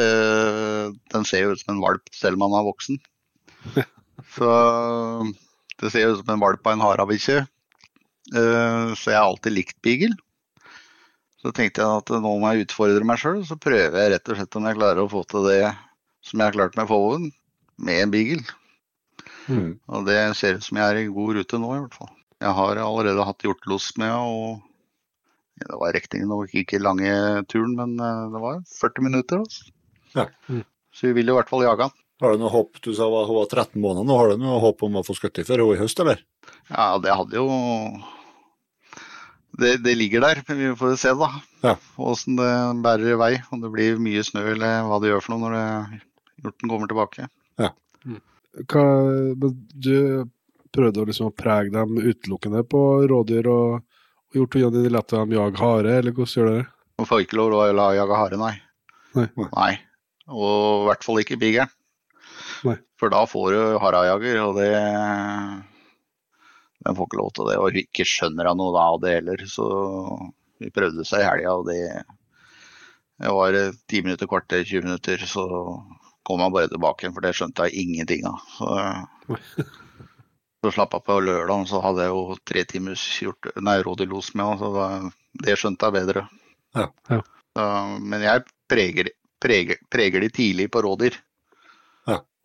Eh, Den ser jo ut som en valp selv om han er voksen. Så det ser jo ut som en valp av en harabikkje. Eh, Så jeg har alltid likt beagle. Så tenkte jeg at nå må jeg utfordre meg sjøl, så prøver jeg rett og slett om jeg klarer å få til det som jeg har klart med Fowen, med en beagle. Mm. Og det ser ut som jeg er i god rute nå, i hvert fall. Jeg har allerede hatt hjortelos med, og ja, det var riktignok ikke lange turen, men eh, det var 40 minutter. Altså. Ja. Mm. Så vi vil jo i hvert fall jage han. Har du noe håp? Du sa hun var 13 måneder nå. Har du noe håp om å få skutt før hun i høst, eller? Ja, det hadde jo det, det ligger der, men vi får se da. Ja. Åssen det bærer i vei. Om det blir mye snø eller hva det gjør for noe når det, hjorten kommer tilbake. Hva, men du prøvde å liksom prege dem utelukkende på rådyr og, og gjort ungene dine lette å dem jage hare, eller hvordan gjør dere det? Man får ikke lov å la jage hare, nei. Nei. Nei. Og i hvert fall ikke bigeren. For da får du harajager, og det Den får ikke lov til det. Og ikke skjønner han noe av det heller. Så vi prøvde seg i helga, og det Det var ti 10 minutter, kvarter, 20 minutter, så kom han bare tilbake igjen, for det skjønte jeg ingenting av. Så, så slapp jeg på lørdag, så hadde jeg jo tre timers hjort- nei, rådyrlos med, så det skjønte jeg bedre. Ja. Ja. Så, men jeg preger, preger, preger de tidlig på rådyr.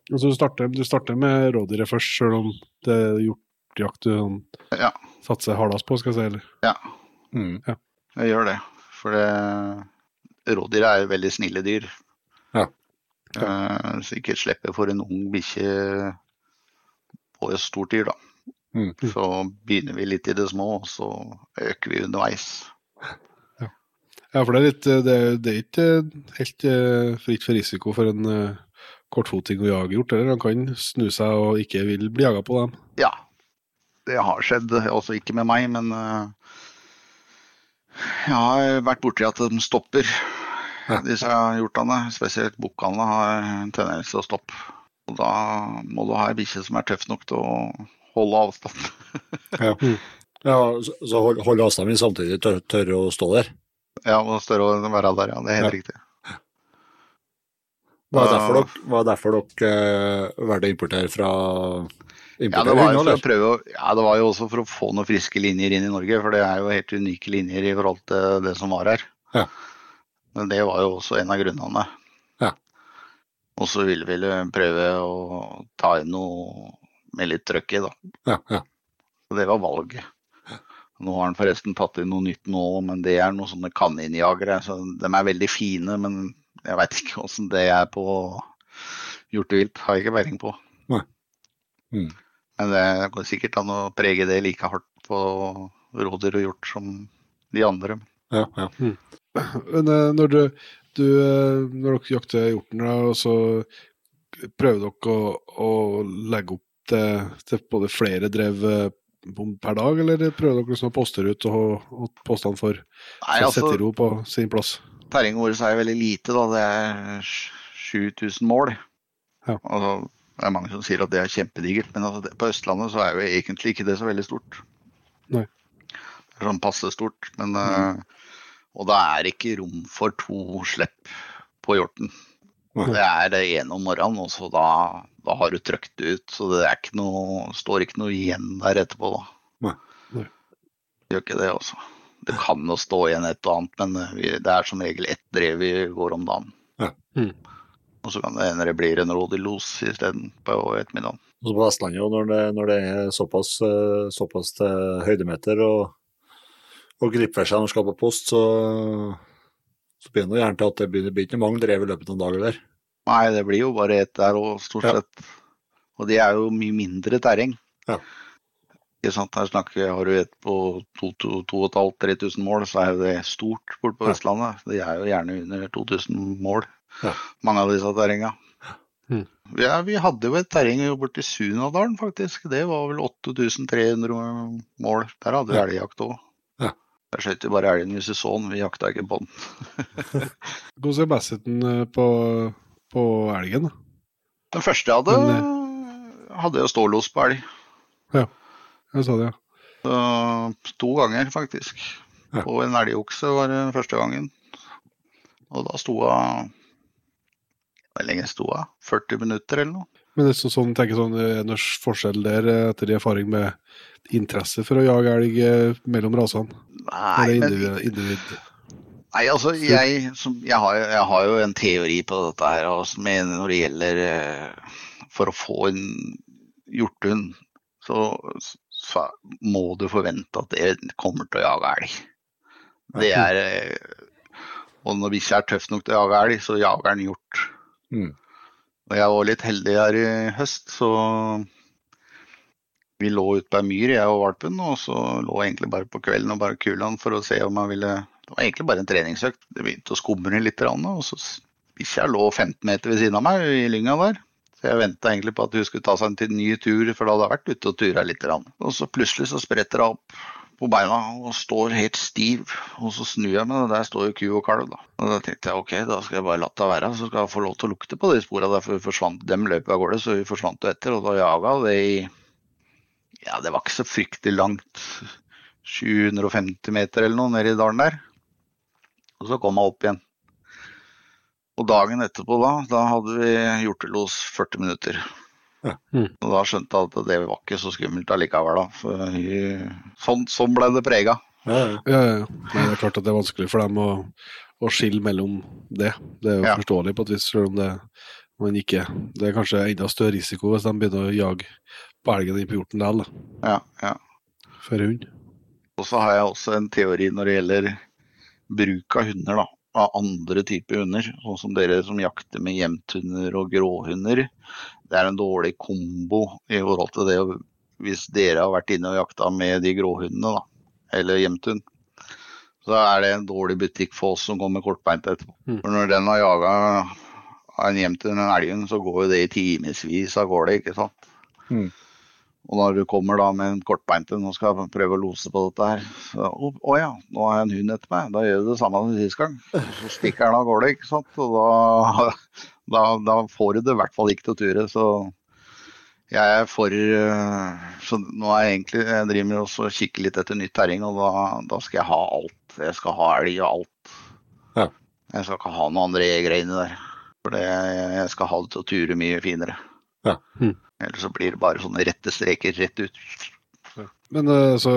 Altså, du, starter, du starter med rådyret først, selv om det er hjortejakt du sånn, Ja. satser hardest på, skal jeg si. Eller? Mm. Jeg gjør det. For det, rådyr er jo veldig snille dyr. Ja. Uh, så ikke slippe for en ung bikkje på et stort dyr, da. Mm. Så begynner vi litt i det små, og så øker vi underveis. Ja, for det er, litt, eh, det, er- det er ikke helt eh, fritt for risiko for en kortfoting å jage hjort, eller han kan snu seg og ikke vil bli jaga på dem. Ja, det har skjedd. Også ikke med meg, men eh, jeg har vært borti at de stopper. Ja. Disse hjortene, spesielt bukkene, har en tendens til å stoppe. Og da må du ha ei bikkje som er tøff nok til å holde avstand. Ja. ja, så hold, hold avstand, men samtidig tør, tørre å stå der. Ja, og større å være der, ja. Det er helt Ja. riktig. Hva er derfor dere, det derfor dere eh, valgte å importere fra Ja, det prøve, ja, det var jo også for å få noen friske linjer inn i Norge, for det er jo helt unike linjer i forhold til det som var her. Ja. Men det var jo også en av grunnene. Ja. Og så ville vi prøve å ta inn noe med litt trøkk i, da. Ja, ja. Så det var valget. Nå har han forresten tatt inn noe nytt nå, men det er noen sånne kaninjagere. Så de er veldig fine, men jeg veit ikke åssen det er på hjortevilt. Har jeg ikke peiling på. Nei. Mm. Men det går sikkert an å prege det like hardt på rådyr og hjort som de andre. ja, ja. Men eh, når du, du eh, når dere jakter hjorten, så prøver dere å, å legge opp til, til både flere drev eh, per dag, eller prøver dere liksom å poste ut og, og postene for Nei, å altså, sette i ro på sin plass? terrenget vårt er veldig lite, da. Det er 7000 mål. Ja. Altså, det er mange som sier at det er kjempedigert, men altså, på Østlandet så er jo egentlig ikke det så veldig stort. Nei. Det er sånn passe stort, men eh, Og da er det ikke rom for to slipp på hjorten. Nei. Det er det ene om morgenen, og så da, da har du trøkt det ut. Så det er ikke noe, står ikke noe igjen der etterpå, da. Nei. Nei. Gjør ikke det, altså. Det kan jo stå igjen et og annet, men eh, vi, det er som regel ett drev vi går om dagen. Ja. Mm. Og så kan det hende det blir en rådyrlos isteden på ettermiddagen. Og så på Vestlandet, når det, når det er såpass, eh, såpass til høydemeter og, og griper seg når man skal på post, så, så begynner det gjerne til at det blir, det blir ikke mange drev i løpet av en dag eller? Nei, det blir jo bare ett der òg, stort Ja. sett. Og det er jo mye mindre terreng. Ja. Her snakker Har du et på 2500-3000 mål, så er jo det stort borte på Vestlandet. Det er jo gjerne under 2000 mål, Ja. mange av disse terrenga. Mm. Ja, vi hadde jo et terreng borti Sunadalen, faktisk. Det var vel 8300 mål. Der hadde vi Ja. elgjakt òg. Ja. Der skjøt vi bare elgen hvis vi så den, vi jakta ikke på den. Hvordan er basseten eh, på, på elgen? da? Den første jeg hadde, hadde jeg stålås på elg. Ja. Jeg sa det, ja. Så, to ganger, faktisk. Ja. På en elgokse var det første gangen. Og da sto hun Hvor lenge sto hun? 40 minutter eller noe? Men det er så, sånn, tenker sånn, er forskjell der eh, etter erfaring med interesse for å jage elg eh, mellom rasene? Nei, men individ? individ? Nei, altså, jeg, som, jeg, har, jeg har jo en teori på dette her, også, når det gjelder eh, For å få en hjortehund, så, så må du forvente at det kommer til å jage elg. Det er eh, Og når bikkja er tøff nok til å jage elg, så jager den hjort. Mm. Og jeg var litt heldig her i høst, så vi lå ute på ei myr, jeg og valpen, og så lå jeg egentlig bare på kvelden og bare kula han for å se om han ville Det var egentlig bare en treningsøkt. Det begynte å skumre litt, og så hvis bikkja lå 15 meter ved siden av meg i lynga der. Så jeg venta egentlig på at hun skulle ta seg en ny tur, for da hadde jeg vært ute og tura litt. Og så plutselig så spretter hun opp på beina og står helt stiv. Og så snur jeg meg, og der står jo ku og kalv, da. Og da tenkte jeg ok, da skal jeg bare la det være, så skal jeg få lov til å lukte på de spora Derfor forsvant, dem løpet av gårde, så vi forsvant jo etter, og da jaga det i Ja, det var ikke så fryktelig langt. 750 meter eller noe nede i dalen der. Og så kom hun opp igjen. Og dagen etterpå da, da hadde vi hjortelos 40 minutter. Ja. Mm. Og da skjønte jeg at det var ikke så skummelt allikevel, da. For sånn, sånn ble det prega. Ja, ja. Ja, ja, ja. Det er klart at det er vanskelig for dem å, å skille mellom det. Det er jo Ja. forståelig på et vis, selv om det, man ikke, det er kanskje enda større risiko hvis de begynner å jage på elgen inn på hjorten likevel, da, Ja, ja. for hund. Og så har jeg også en teori når det gjelder bruk av hunder, da. Av andre typer hunder. Sånn som dere som jakter med jevnthunder og gråhunder. Det er en dårlig kombo i forhold til det Hvis dere har vært inne og jakta med de gråhundene, da, eller jevnthund, så er det en dårlig butikk for oss som kommer kortbeint etterpå. Mm. For når den har jaga en jevnthund, en elghund, så går jo det i timevis av gårde, ikke sant. Mm. Og når du kommer da med en kortbeinte nå og skal prøve å lose på dette her så, Å å ja, nå har jeg en hund etter meg. Da gjør du det samme som sist gang. Så stikker den av gårde, ikke sant. Og da, da, da får du det i hvert fall ikke til å ture. Så jeg er for øh, Så nå er jeg egentlig Jeg driver og kikker litt etter nytt terreng, og da, da skal jeg ha alt. Jeg skal ha elg og alt. Ja. Jeg skal ikke ha noen andre greiene der. For jeg skal ha det til å ture mye finere. Ja. Mm. Ellers så blir det bare sånne rette streker rett ut. Men eh, altså,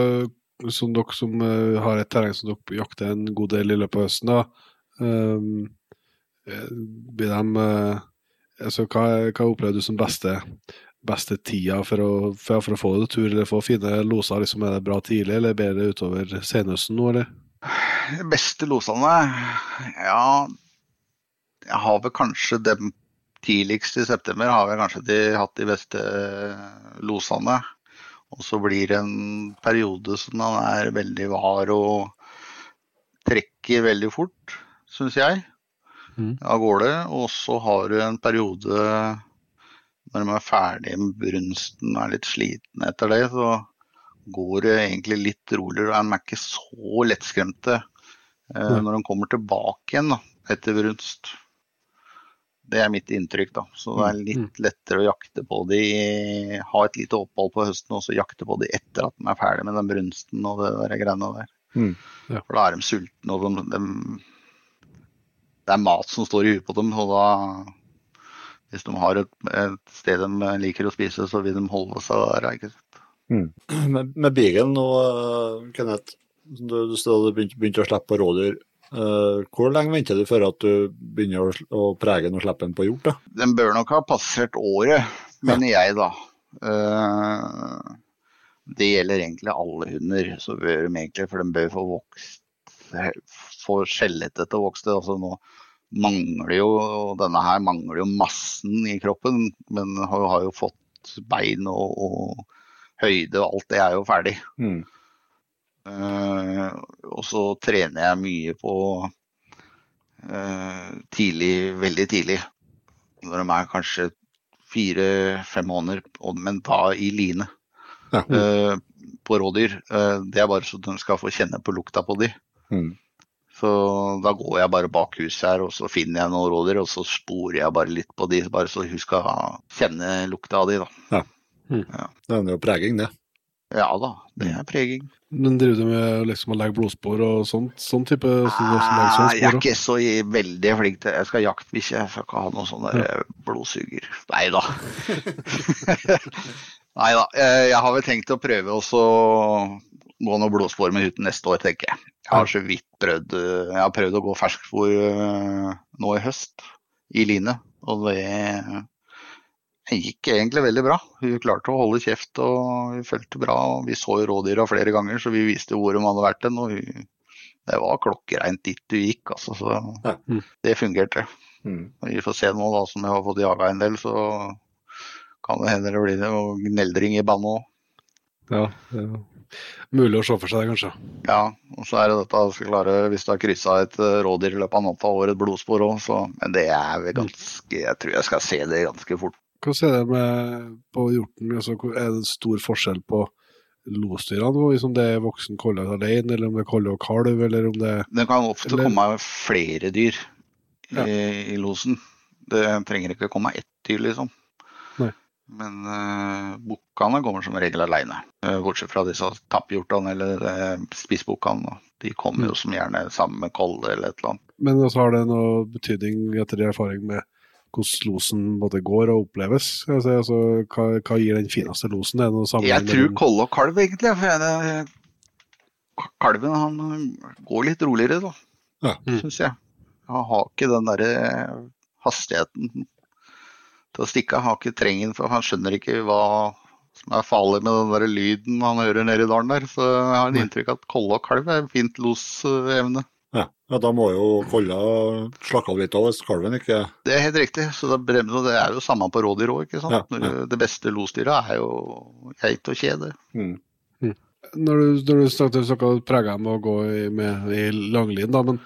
som dere som eh, har et terreng som dere jakter en god del i løpet av høsten, da, eh, blir de altså, hva, hva opplever du som beste, beste tida for å, for, for å få det tur, eller få fine loser? Liksom, er det bra tidlig, eller blir det utover senhøsten nå, eller? De beste losene Ja, jeg har vel kanskje dem tidligst i september har vi kanskje de, hatt de beste losene. Og så blir det en periode som han er veldig var og trekker veldig fort, syns jeg, Mhm. av gårde. Og så har du en periode når de er ferdig med brunsten og er litt sliten etter det, så går det egentlig litt roligere. og De er ikke så lettskremte eh, når de kommer tilbake igjen da, etter brunst. Det er mitt inntrykk. da. Så det er litt lettere å jakte på de, ha et lite opphold på høsten og så jakte på de etter at de er ferdig med den brunsten og det der greiene der. Mm. Ja. For da er de sultne, og de, de, det er mat som står i huet på dem. og da hvis de har et, et sted de liker å spise, så vil de holde seg der. ikke sant? Med, med bilen nå, Kenneth, du, du du begynte, begynte å slippe på rådyr. Eh, hvor lenge venter du før at du begynner å, prege den og slippe den på hjort? da? Den bør nok ha passert året, mener jeg da. Eh, det gjelder egentlig alle hunder, så bør de egentlig, for de bør få vokst, få skjellettet til å vokse. Altså nå mangler jo, denne her mangler jo massen i kroppen, men har, har jo fått bein og, og høyde og alt det er jo ferdig. Mm. Eh, og så trener jeg mye på eh, tidlig, veldig tidlig. Når de er kanskje fire-fem måneder, men da i line. Ja. eh, på rådyr. Eh, det er bare så de skal få kjenne på lukta på de. Mm. Så da går jeg bare bak huset her, og så finner jeg noen rådyr, og så sporer jeg bare litt på de, bare så hun skal kjenne lukta av de, da. Det er jo preging, det. Ja da, det er preging. Men driver du med liksom å legge blodspor og sånt, sånn type også sånn Ah, jeg er ikke så veldig flink til Jeg skal jaktbikkje, jeg skal ikke ha noen sånne der eh, blodsuger. Nei da. Nei da. Jeg, jeg har vel tenkt å prøve å gå noen blodspor med huten neste år, tenker jeg. Jeg har så vidt prøvd eh, Jeg har prøvd å gå ferskspor eh, nå i høst, i line, og det det gikk egentlig veldig bra. Hun klarte å holde kjeft og hun fulgte bra. og Vi så rådyra flere ganger, så vi viste hvor de hadde vært hen. Og hun, det var klokkereint dit du gikk, altså. Så Ja. Mm. det fungerte. Mm. Vi får se nå da, som jeg har fått jaga en del, så kan det hende det blir noe gneldring i bandet òg. Ja, det er mulig å se for seg det, kanskje. Ja, og så er det dette skal klare, hvis du har kryssa et eh, rådyr i løpet av natta og et blodspor òg, så Men det er vel ganske Jeg tror jeg skal se det ganske fort. Hvordan er det med på hjorten? Altså, er det stor forskjell på losdyrene? Liksom det er voksen kolle alene, eller om det er kolle og kalv, eller om det Det kan ofte Eller- komme flere dyr i, Ja. i losen. Det trenger ikke komme ett dyr, liksom. Nei. Men uh, bukkene kommer som regel alene. Eh, bortsett fra disse tapphjortene eller uh, spissbukkene. De kommer jo som gjerne sammen med kolle eller et eller annet. Men også har det noe betydning etter erfaring med hvordan losen både går og oppleves? Altså, altså, hva, hva gir den fineste losen? Er noe Jeg tror kolle og kalv, egentlig. For jeg, kalven han går litt roligere, da. Ja. Mm. Syns jeg. Han har ikke den derre hastigheten til å stikke av. Har ikke trengen, for han skjønner ikke hva som er farlig med den der lyden han hører nede i dalen der. Så jeg har en inntrykk at kolle og kalv er fint losevne. Ja. ja, da må jo kolla slakke av litt av hvis kalven ikke Det er helt riktig. så Det, bremmer, det er jo samme på rådyr òg. Ja, ja. Det beste losdyra er jo geit og kjede. mm. Når du, når du snakket, snakket prega med å gå i, med, i langlin, da, men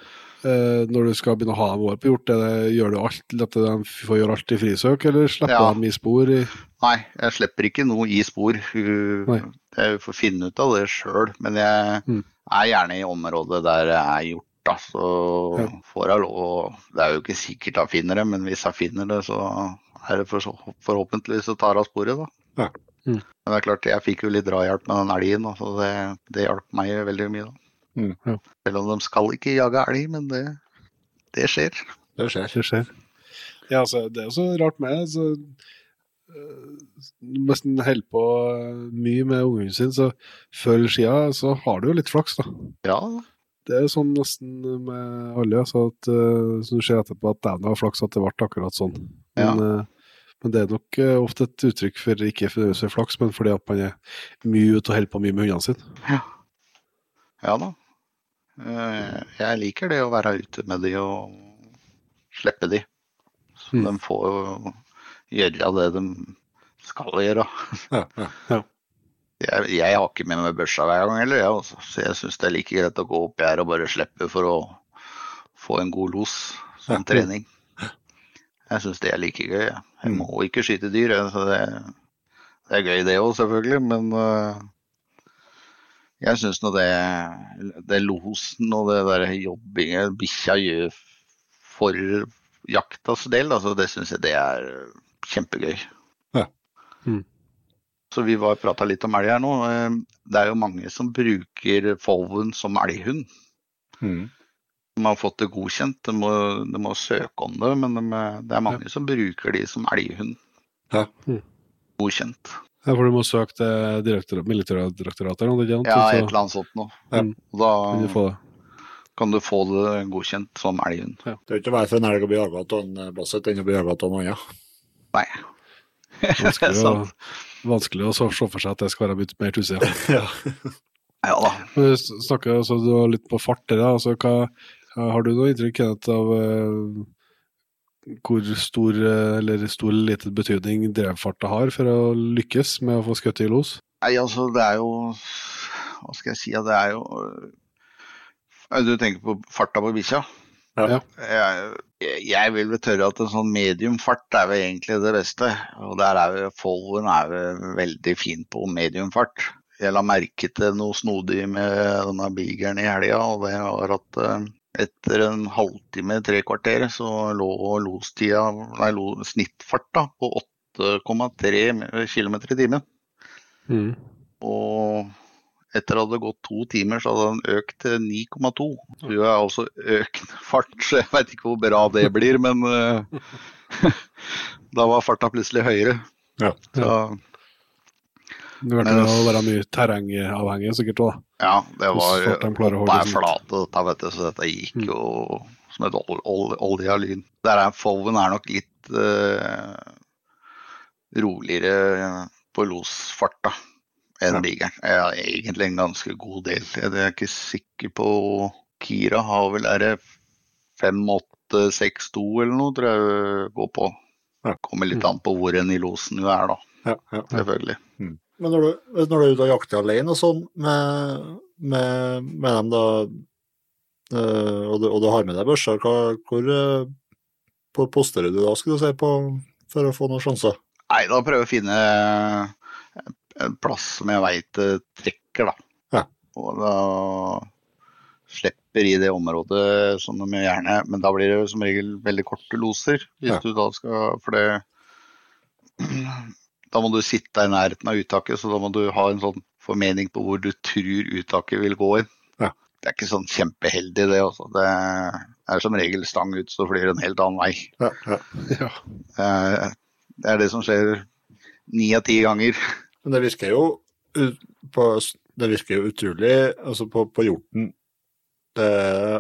eh, når du skal begynne å ha dem over på hjort, det, gjør du alt, at de får gjøre alt i frisøk, eller slipper Ja. dem i spor? I, Nei, jeg slipper ikke noe i spor. Nei. Jeg får finne ut av det sjøl. Men jeg Mm. er gjerne i området der det er hjort. Da, så Ja. får jeg lov Det er jo ikke sikkert jeg finner det, men hvis jeg finner det, så er det for, forhåpentligvis så tar jeg sporet, da. Ja. Mm. Men det er klart, jeg fikk jo litt drahjelp med den elgen, så det, det hjalp meg veldig mye. da. Mm. Ja. Selv om de skal ikke jage elg, men det, det skjer. Det skjer. det skjer. Ja, altså, det er jo så rart med det. Så, eh, nesten holder på mye med ungen sin, så før skia så har du jo litt flaks, da. Ja, Det er sånn nesten med alle, så at uh, så du ser etterpå at dæven har flaks at det ble akkurat sånn. Men, ja. men det er nok eh, ofte et uttrykk for ikke for flaks, men fordi at man er mye ute og holder på mye med hundene sine. Ja ja da. Eh, Jeg liker det å være ute med de og slippe de. Så Mm. de får gjøre det de skal gjøre. Ja, Ja, ja. Jeg, jeg har ikke med meg børsa hver gang heller, jeg, altså. så jeg syns det er like greit å gå opp her og bare slippe for å få en god los som Ja. trening. Jeg syns det er like gøy. Jeg, jeg Mm. må ikke skyte dyr, så det, det er gøy det òg, selvfølgelig. Men øh, jeg syns nå det, det losen og det der jobbingen bikkja gjør for jaktas del, altså, det syns jeg det er kjempegøy. Ja. Mm. Så vi var prata litt om elg her nå. Eh, Det er jo mange som bruker Folven som elghund. Mm. De har fått det godkjent, de må, de må søke om det, men de, det er mange som bruker de som elghund. Ja. Mm. Godkjent. Ja, for du må søke til direktor- Militærdirektoratet eller noe sånt, Ja, så- et eller annet sånt noe. Ja. Mm. Og Da kan du få det. kan du få det godkjent som elghund. Det er ikke verre for en elg å bli jaga av en basset enn å bli jaga av noe annet. Nei. Det er Sant. Vanskelig å så- se for seg at det skal være mer tussig. Ja. Ja da. Men Du snakker altså, du litt på fart der, altså hva Har du noe inntrykk Kenneth, av uh, hvor stor eh, eller stor liten betydning drevfarta har for å lykkes med å få skutt i los? Nei, altså, det er jo Hva skal jeg si? Det er jo Du tenker på farta på bikkja? Ja. Jeg, jeg vil vel tørre at en sånn medium fart er vel egentlig det beste. Og der er jo Followen er vel veldig fin på medium fart. Jeg la merke til noe snodig med denne bigeren i helga, og det var at eh, etter en halvtime, tre kvarter, så lå lostida, nei, lo, snittfarta på 8,3 km i timen. Mm. Og etter at det hadde gått to timer, så hadde den økt til 9,2. Du er altså økende fart, så jeg veit ikke hvor bra det blir, men uh, da var farta plutselig høyere. Ja. Så Det hørte å være mye terrengavhengig sikkert òg, ja, det var liksom. flate, dette, vet du, så dette gikk jo som et ol ol lyn. Der er Fowen er nok litt uh, roligere på losfarta enn Ja. Bigeren. Ja, egentlig en ganske god del. Jeg er ikke sikker på Kira har vel er det 5862 eller noe, tror jeg går på. Det Kommer litt an på hvor en i losen du er, da. Ja, ja. Selvfølgelig. Men når du, når du er ute og jakter alene og sånn, med, med, med dem da, eh, og, du, og du har med deg børsa, hva, hvor eh, posterer du da, skulle du si, på, for å få noen sjanser? Nei, da prøver jeg å finne en plass som jeg veit trekker, da. Ja. Og da slipper i det området som de gjerne Men da blir det som regel veldig korte loser. Hvis Ja. du da skal For det Da må du sitte i nærheten av uttaket, så da må du ha en sånn formening på hvor du tror uttaket vil gå inn. Ja. Det er ikke sånn kjempeheldig, det. Også. Det er som regel stang ut, så flyr en helt annen vei. Ja, ja. Ja. Eh, Det er det som skjer ni av ti ganger. Men det virker jo på, det virker jo utrolig altså på, på hjorten det,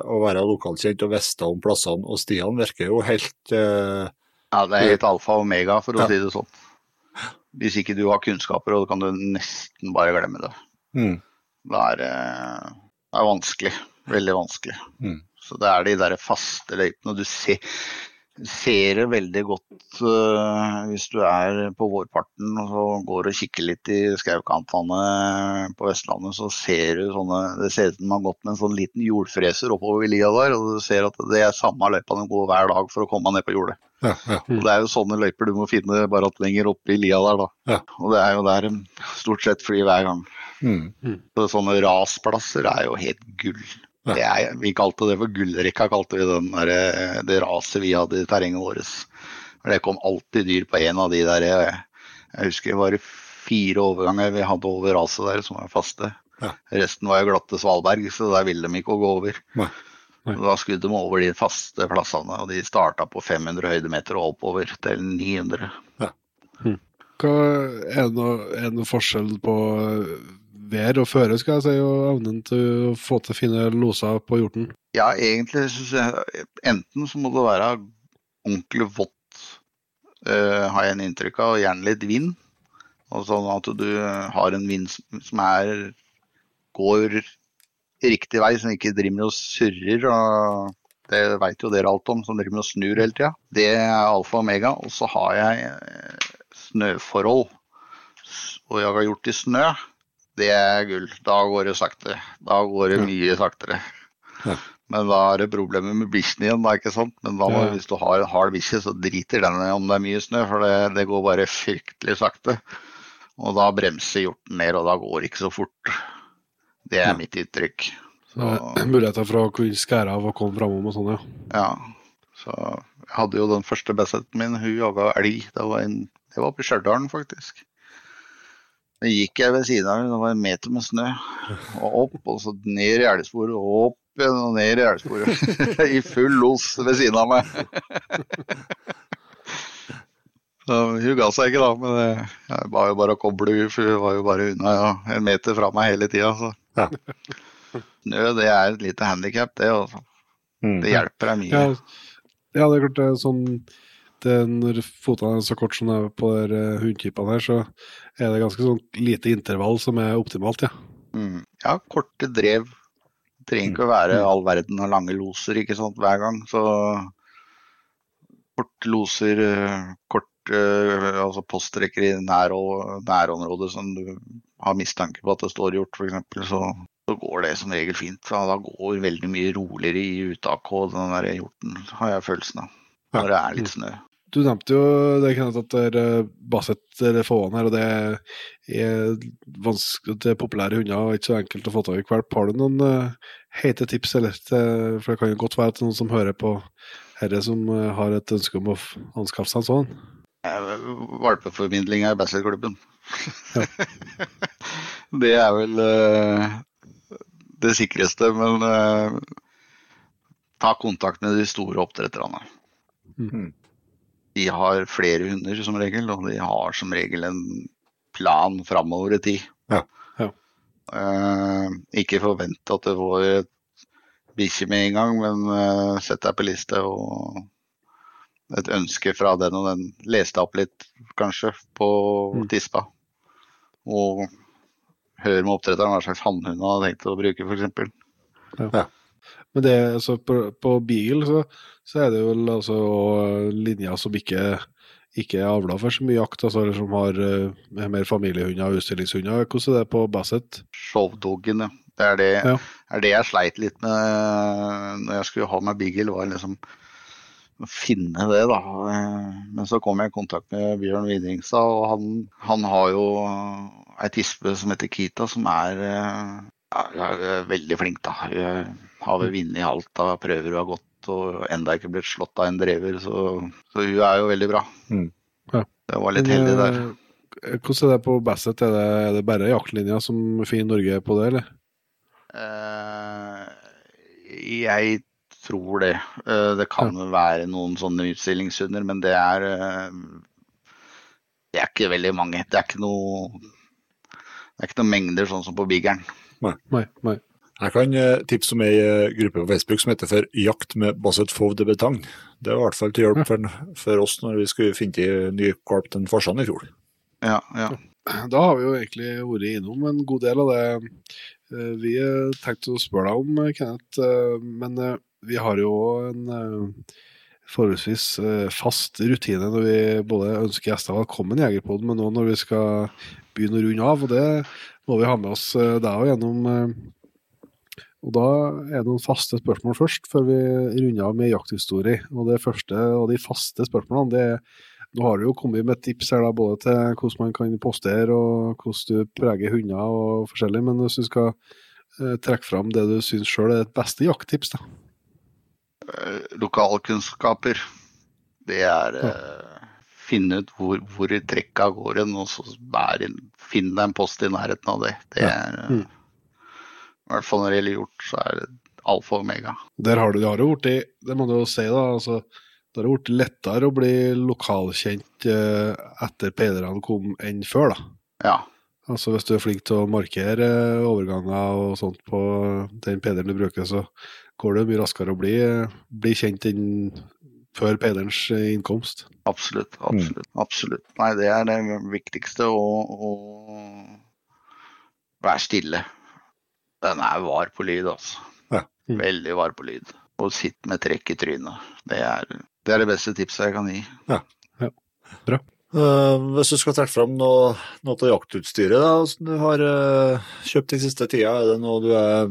å være lokalkjent og vite om plassene og stiene virker jo helt eh, Ja, det er helt alfa og omega, for å Ja. si det sånn. Hvis ikke du har kunnskaper, og kan du nesten bare glemme det. mm, Det, er det, det er vanskelig. Veldig vanskelig. Mm. Så det er de der faste løypene. Du ser, ser det veldig godt uh, hvis du er på vårparten og går og kikker litt i skaukantene på Vestlandet, så ser du sånne Det ser ut som de har gått med en sånn liten jordfreser oppover lia der, og du ser at det er samme løypa de går hver dag for å komme ned på jordet. ja, ja. Og det er jo sånne løyper du må finne bare at lenger oppe i lia der, da. Ja. Og det er jo der de stort sett flyr hver gang. Mm, Så sånne rasplasser er jo helt gull. Ja. Det er, vi kalte det for gullrekka, kalte vi den der, eh, det raset vi hadde i terrenget vårt. Det kom alltid dyr på en av de der eh, Jeg husker det var fire overganger vi hadde over raset der som var faste. Ja. Resten var jo glatte svalberg, så der ville de ikke gå over. Nei. Nei. Da skulle de over de faste plassene, og de starta på 500 høydemeter og oppover til 900. Hva, er, det noe, er det noe forskjell på eh, vær og føre, skal jeg si, og evnen til å få til fine loser på hjorten? Ja, egentlig syns jeg enten så må det være ordentlig vått, uh, har jeg en inntrykk av, og gjerne litt vind. Og sånn at du har en vind som- er går riktig vei, som ikke driver og surrer. og Det veit jo dere alt om, som driver og snur hele tida. Det er alfa og omega. Og så har jeg eh, snøforhold. Og jeg har gjort i snø. Det er gull. Da går det sakte. Da går det mye saktere. Ja. Men da er det problemer med bikkjen igjen, da, ikke sant. Men da Ja. hvis du har en hard bikkje, så driter den om det er mye snø, for det, det går bare fryktelig sakte. Og da bremser hjorten ned, og da går det ikke så fort. Det er Ja. mitt inntrykk. Så, Muligheter for å kunne skære av og komme framom og sånn, ja. ja. Så jeg hadde jo den første besetten min, hun jaga elg. Det var, en, det var i Stjørdal, faktisk. Da gikk jeg ved siden av henne, det var en meter med snø. Og opp, og så ned i elgsporet, og opp igjen og ned i elgsporet. I full los ved siden av meg. Så hun ga seg ikke da, men jeg var jo bare å koble henne, for hun var jo bare unna ja, en meter fra meg hele tida. Så. Ja. Snø, det er et lite handikap, det. Altså. mm. Det hjelper deg mye. Ja, ja, det er klart det er sånn det er Når fotene er så kort som det er på de uh, hundtypene her, så er det ganske sånn lite intervall som er optimalt, ja. Mm. Ja, korte drev. Det trenger ikke å være all verden og lange loser ikke sant, hver gang. Så kort loser, kort korte eh, altså postrekker i nær nærområdet som du har mistanke på at det står gjort, f.eks., så, så går det som regel fint. Da, da går veldig mye roligere i uttaket og den der hjorten, har jeg følelsen av. Når det er litt snø. Du nevnte jo det, Kenneth, at det er eh, Basset eller Fåan her, og det er, vanskelig, det er populære hunder og ikke så enkelt å få tak i valp. Har du noen uh, heite tips, eller til, for det kan jo godt være er noen som hører på herre som uh, har et ønske om å anskaffe seg en sånn? Eh, Valpeformidling er Basset-klubben. Det er vel uh, det sikreste, men eh, ta kontakt med de store oppdretterne. Mm. De har flere hunder som regel, og de har som regel en plan framover i tid. Ja. Ja. Eh, ikke forvent at du får et bikkje med en gang, men eh, sett deg på liste og et ønske fra den og den. Les deg opp litt, kanskje, på Mm. tispa. Og hør med oppdretteren hva slags hannhund han har tenkt å bruke, f.eks. Men det, altså, på, på Beagle så, så er det vel altså linjer som ikke, ikke er avla for så mye jakt, altså, eller som har uh, mer familiehunder og utstillingshunder. Hvordan er det på Basset? Showdoggen, ja. Det er det, Ja. er det jeg sleit litt med når jeg skulle ha meg Beagle, var liksom å finne det, da. Men så kom jeg i kontakt med Bjørn Widringstad, og han, han har jo ei tispe som heter Kita, som er eh, ja, hun er veldig flink, da. Hun har vel vunnet alt av prøver hun har gått, og enda ikke blitt slått av en drever, så, så hun er jo veldig bra. Mm. Ja. Det var litt heldig der. eh, Hvordan er det på Basset? Er det, er det bare jaktlinja som finner Norge på det, eller? Eh, jeg tror det. Eh, det kan ja. være noen sånne utstillingshunder, men det er eh, Det er ikke veldig mange. Det er ikke noe det er ikke noen mengder sånn som på Bigeren. Nei. nei. Jeg kan eh, tipse om ei eh, gruppe på Facebook som heter for Jakt med Basset Fov de Betang. Det var i hvert fall til hjelp for, for oss når vi skulle finne til ny valp til Farsan i fjor. Ja, ja. Da har vi jo egentlig vært innom en god del av det eh, vi tenkte å spørre deg om, Kenneth. Men vi har jo en forholdsvis eh, fast rutine når vi både ønsker gjester velkommen i Jegerpodden, men òg når vi skal begynne å runde av. Og det må vi ha med oss eh, deg òg gjennom eh, og Da er det noen faste spørsmål først, før vi runder av med jakthistorie. Og Det første av de faste spørsmålene det er nå har du jo kommet med tips her da, både til hvordan man kan postere og hvordan du preger hunder og forskjellig, men hvis du skal trekke fram det du syns sjøl er et beste jakttips, da. Eh, Lokalkunnskaper. Det er eh, finne ut hvor, hvor trekka går hen, og så finn deg en post i nærheten av det. Det er Mm. I hvert fall når det gjelder hjort, så er det alfa og omega. Der har du, det har jo blitt, det må du jo si, da, altså, det har blitt lettere å bli lokalkjent etter peiderne kom enn før, da. Ja. Altså Hvis du er flink til å markere overganger og sånt på den peideren du bruker, så går det mye raskere å bli, bli kjent enn før peiderens eh, innkomst. Absolutt, absolutt. absolutt. Nei, det er det viktigste, å, å være stille. Den er var på lyd, altså. Ja. Mm. Veldig var på lyd. Og sitt med trekk i trynet. Det er, det er det beste tipset jeg kan gi. Eh, hvis du skal trekke fram noe, noe av jaktutstyret da, som du har uh, kjøpt den siste tida, er det noe du er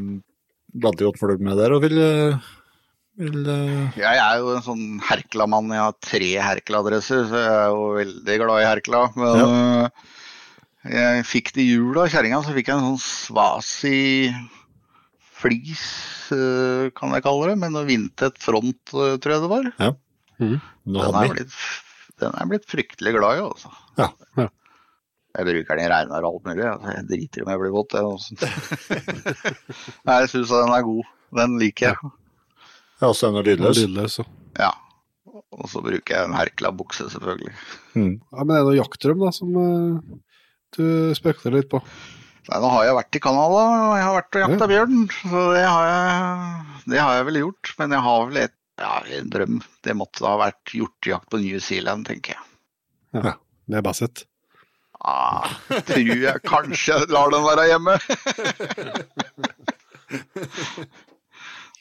veldig godt fornøyd med der og vil, eh, vil eh, Jeg er jo en sånn Herkla-mann. Jeg har tre Herkla-adresser, så jeg er jo veldig glad i Herkla. Men øh, jeg fikk til jul av kjerringa, så fikk jeg en sånn Svasi flis, kan jeg kalle det, med noe vindtett front, tror jeg det var. noe Den er, blitt, den er blitt fryktelig glad i, altså. Ja. Ja. Jeg bruker den i regnvær og alt mulig. Altså. Jeg driter i om jeg blir våt. jeg, Altså. Nei, jeg syns den er god. Den liker jeg. Ja, så er den lydløs. Lydløs, så. Ja. Og så bruker jeg en Herkla-bukse, selvfølgelig. Mm. Ja, men er det noe jaktdrøm da, som uh, du spøkte litt på? Nei, nå har jeg vært i Canada, og jeg har vært og jakta bjørn. Så det har, jeg, det har jeg vel gjort. Men jeg har vel et, ja, en drøm. Det måtte ha vært hjortejakt på New Zealand, tenker jeg. Ja, det er bare Basset? Ah, tror jeg kanskje lar den være hjemme.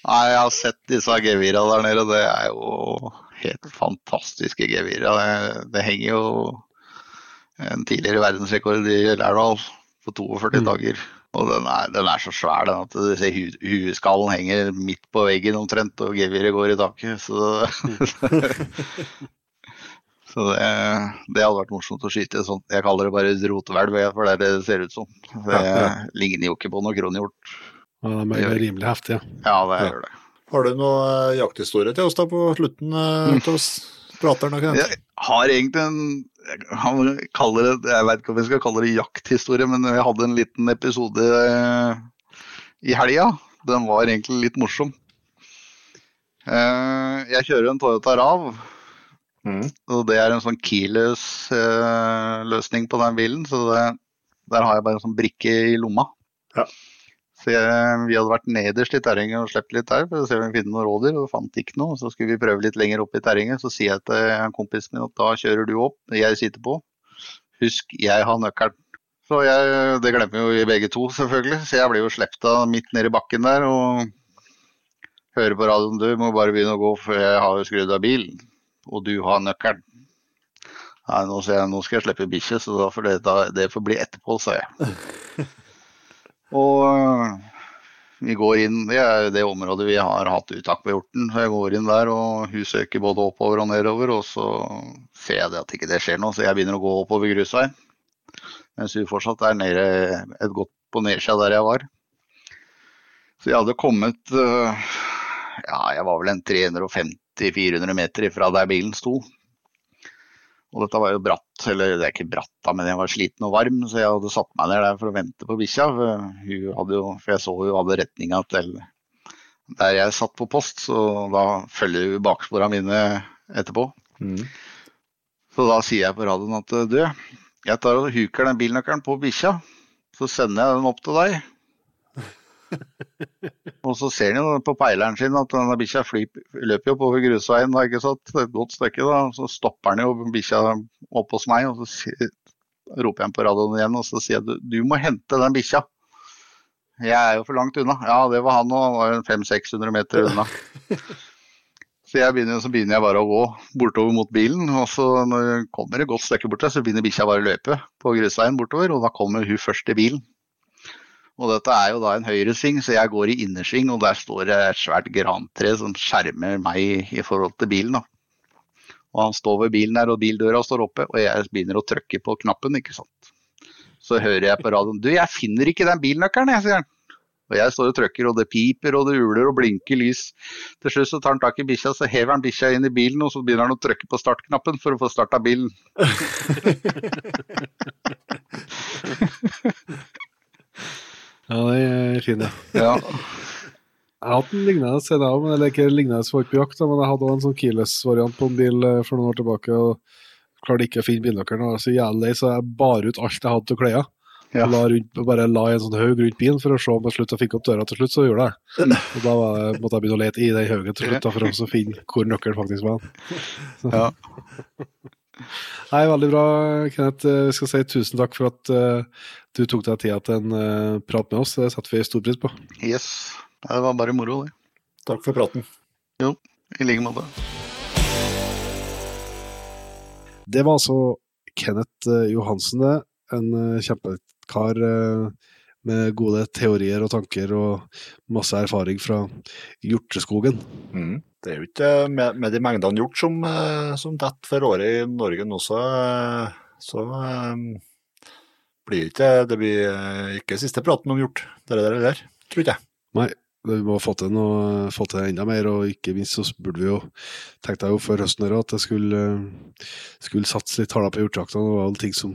Nei, jeg har sett disse gevira der nede. Det er jo helt fantastiske gevira. Det, det henger jo en tidligere verdensrekord i Lærdal på 42 Mm. dager. Og den er, den er så svær den at du ser hu, hueskallen henger midt på veggen omtrent, og geviret går i taket. Så, så det, det hadde vært morsomt å skyte sånt. Jeg kaller det bare et rotehvelv, for det er det det ser ut som. Det ligner jo ikke på noe kronhjort. Ja, det er rimelig heftig. Ja, det Ja. gjør det. Har du noe eh, jakthistorie til oss da på slutten eh, Mm. prateren? da, Kenneth? Jeg har egentlig en han kaller det, Jeg vet ikke om jeg skal kalle det jakthistorie, men jeg hadde en liten episode eh, i helga. Den var egentlig litt morsom. Eh, Jeg kjører en Toyota Rav, Mm. og det er en sånn keyless eh, løsning på den bilen. Så det, der har jeg bare en sånn brikke i lomma. Ja. Så jeg, vi hadde vært nederst i terrenget og sluppet litt der for å se om vi finner noen rådyr, og fant ikke noe. Så skulle vi prøve litt lenger opp i terrenget. Så sier jeg til kompisen min at da kjører du opp, jeg sitter på. Husk, jeg har nøkkelen. Så jeg, det glemmer jo vi begge to, selvfølgelig. Så jeg blir jo sluppet av midt nedi bakken der og hører på radioen du må bare begynne å gå, for jeg har jo skrudd av bilen. Og du har nøkkelen. Nei, nå, jeg, nå skal jeg slippe bikkje, så da får det, da, det får bli etterpå, sa jeg. Og øh, vi går inn, det er det området vi har hatt uttak på hjorten. Jeg går inn der, og hun søker både oppover og nedover. Og så ser jeg det at ikke det skjer noe, så jeg begynner å gå oppover grusveien. Mens hun fortsatt er nede et godt på nedsida der jeg var. Så jeg hadde kommet øh, Ja, jeg var vel en 350-400 meter ifra der bilen sto. Og dette var jo bratt, eller det er ikke bratt da, men jeg var sliten og varm, så jeg hadde satt meg ned der for å vente på bikkja. For, for jeg så hun hadde retninga til der jeg satt på post, så da følger hun baksporene mine etterpå. Mm. Så da sier jeg på radioen at du, jeg tar og huker den bilnøkkelen på bikkja, så sender jeg den opp til deg. Og så ser han jo på peileren sin at denne bikkja løper jo oppover grusveien da, ikke sant? et godt stykke. da, Så stopper han jo bikkja opp hos meg, og så roper jeg på radioen igjen og så sier jeg du, du må hente den bikkja. Jeg er jo for langt unna. Ja, det var han og han var 500-600 meter unna. Så, begynner, så begynner jeg bare å gå bortover mot bilen, og så når jeg kommer et godt stykke bort der, så begynner bikkja bare å løpe på grusveien bortover, og da kommer hun først til bilen. Og dette er jo da en høyresving, så jeg går i innersving, og der står det et svært grantre som skjermer meg i forhold til bilen. da. Og han står ved bilen her, og bildøra står oppe, og jeg begynner å trykke på knappen, ikke sant. Så hører jeg på radioen Du, jeg finner ikke den bilnøkkelen, jeg, sier han. Og jeg står og trykker, og det piper og det uler og blinker lys. Til slutt så tar han tak i bikkja, så hever han bikkja inn i bilen, og så begynner han å trykke på startknappen for å få starta bilen. Ja, det er fin, ja. Ja. Jeg har hatt en lignende CDA, men eller ikke lignende var ikke på jakt, men jeg hadde også en sånn keyless-variant på en bil eh, for noen år tilbake. og Klarte ikke å finne bilnøkkelen. og var så jævlig lei, så jeg bar ut alt jeg hadde til klær. Ja. La rundt, bare la en sånn haug rundt bilen for å se om jeg slutt, jeg fikk opp døra til slutt, så gjorde jeg det. Og da var måtte jeg begynne å lete i den haugen til slutt da, for å finne hvor nøkkelen faktisk var. Ja. Nei, veldig bra, Kenneth. Eh, Jeg skal si tusen takk for at uh, du tok deg tida til en uh, prat med oss. Det setter vi stor pris på. Yes. Det var bare moro, det. Takk for praten. I like måte. Det var altså Kenneth eh, Johansen, det. En eh, kjempekar eh, med gode teorier og tanker og masse erfaring fra hjorteskogen. Mm. Det er jo ikke med, med de mengdene gjort som, eh, som detter for året i Norge nå, så, eh, så um, blir ikke det blir ikke siste praten om hjort. Det der eller der, tror ikke jeg. Nei, vi må få til, noe, få til enda mer, og ikke minst så burde vi jo tenkte jeg jo før høsten her at jeg skulle, skulle satse litt hardere på hjortejakta. Det var ting som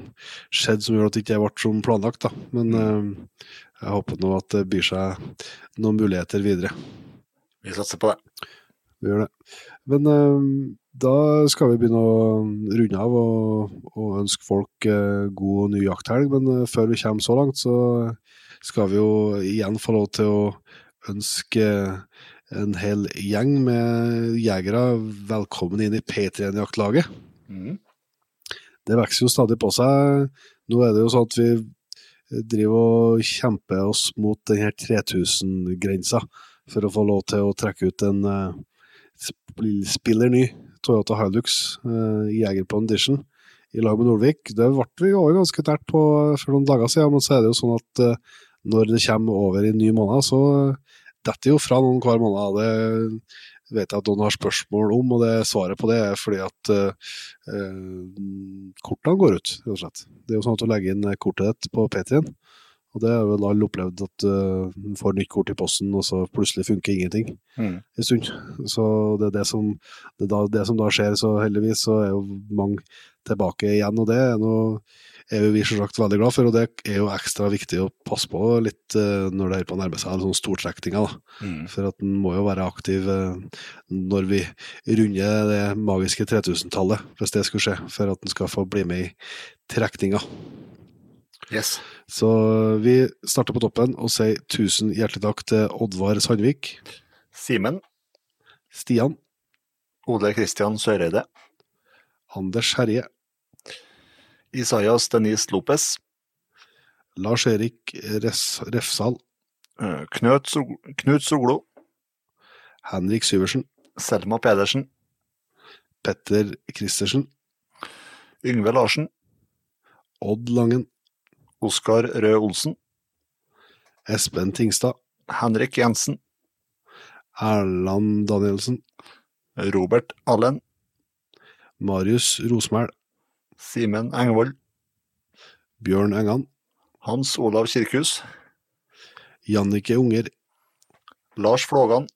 skjedde som gjorde at det ikke ble som planlagt, da. Men eh, jeg håper nå at det byr seg noen muligheter videre. Vi satser på det. Vi gjør det. Men eh, da skal vi begynne å runde av og, og ønske folk eh, god ny jakthelg. Men eh, før vi kommer så langt, så skal vi jo igjen få lov til å ønske en hel gjeng med jegere velkommen inn i P3-jaktlaget. Mm. Det vokser jo stadig på seg. Nå er det jo sånn at vi driver og kjemper oss mot denne 3000-grensa for å få lov til å trekke ut en spiller ny Toyota Hilux uh, Egerpond Edition i lag med Nordvik. Det ble vi også ganske nært på for noen dager siden, men så er det jo sånn at eh, når det kommer over i en ny måned, så detter jo fra noen hver måned. Det vet jeg at noen har spørsmål om, og det svaret på det er fordi at eh, eh, kortene går ut, rett og slett. Det er jo sånn at du legger inn kortet ditt på P3-en, Og det har vel alle opplevd, at uh, får nytt kort i posten, og så plutselig funker ingenting Mm. en stund. Så det er det som, det, da, det som da skjer, så heldigvis så er jo mange tilbake igjen, og det er, noe, er jo vi selvsagt veldig glad for, og det er jo ekstra viktig å passe på litt uh, når det er på å nærme seg en sånn stortrekninga. Mm. For at en må jo være aktiv uh, når vi runder det magiske 3000-tallet, hvis det skulle skje, for at en skal få bli med i trekninga. Yes. Så vi starter på toppen og sier tusen hjertelig takk til Oddvar Sandvik, Simen. Stian, Ole Kristian Søreide. Anders Herje, Isaias Denise Lopez. Lars-Erik Refsal, eh, Knut, Knut Soglo. Henrik Syversen, Selma Pedersen. Petter Christersen, Yngve Larsen. Odd Langen, Oskar Røe Olsen. Espen Tingstad, Henrik Jensen. Erland Danielsen, Robert Allen. Marius Rosmæl, Simen Engvold. Bjørn Engan, Hans Olav Kirkhus. Jannike Unger, Lars Flågan.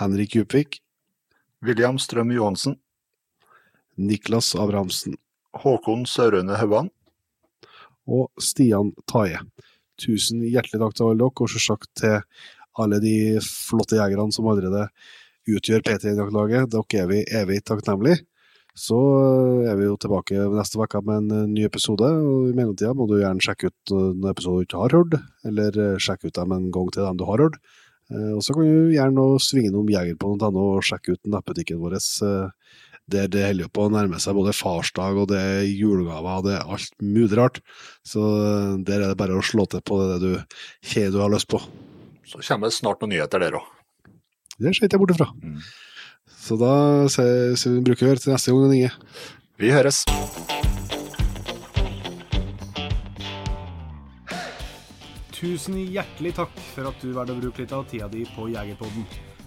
Henrik Djupvik, William Strøm Johansen. Niklas Abrahamsen Håkon Sørøne Hauan. Og Stian Taie. Tusen hjertelig takk til alle dere, og selvsagt til alle de flotte jegerne som allerede utgjør P3-jaktlaget. Dere er vi evig takknemlige. Så er vi jo tilbake neste uke med en eh, ny episode, og i mellomtida må du gjerne sjekke ut en episode du ikke har hørt, eller eh, sjekke ut dem en gang til dem du har hørt. Eh, Og så kan du gjerne svinge innom jegerpodden.no og sjekke ut nettbutikken vår. Der det holder på å nærme seg både farsdag og det er julegaver og det er alt mulig rart. Så eh, der er det bare å slå til på det du kjeder du har lyst på. Så kommer det snart noen nyheter der òg. Det ser ikke jeg bort ifra. Mm. Så da sier vi bruker å høre til neste gang, Inge. Vi høres. Tusen hjertelig takk for at du valgte å bruke litt av tida di på Jegerpodden.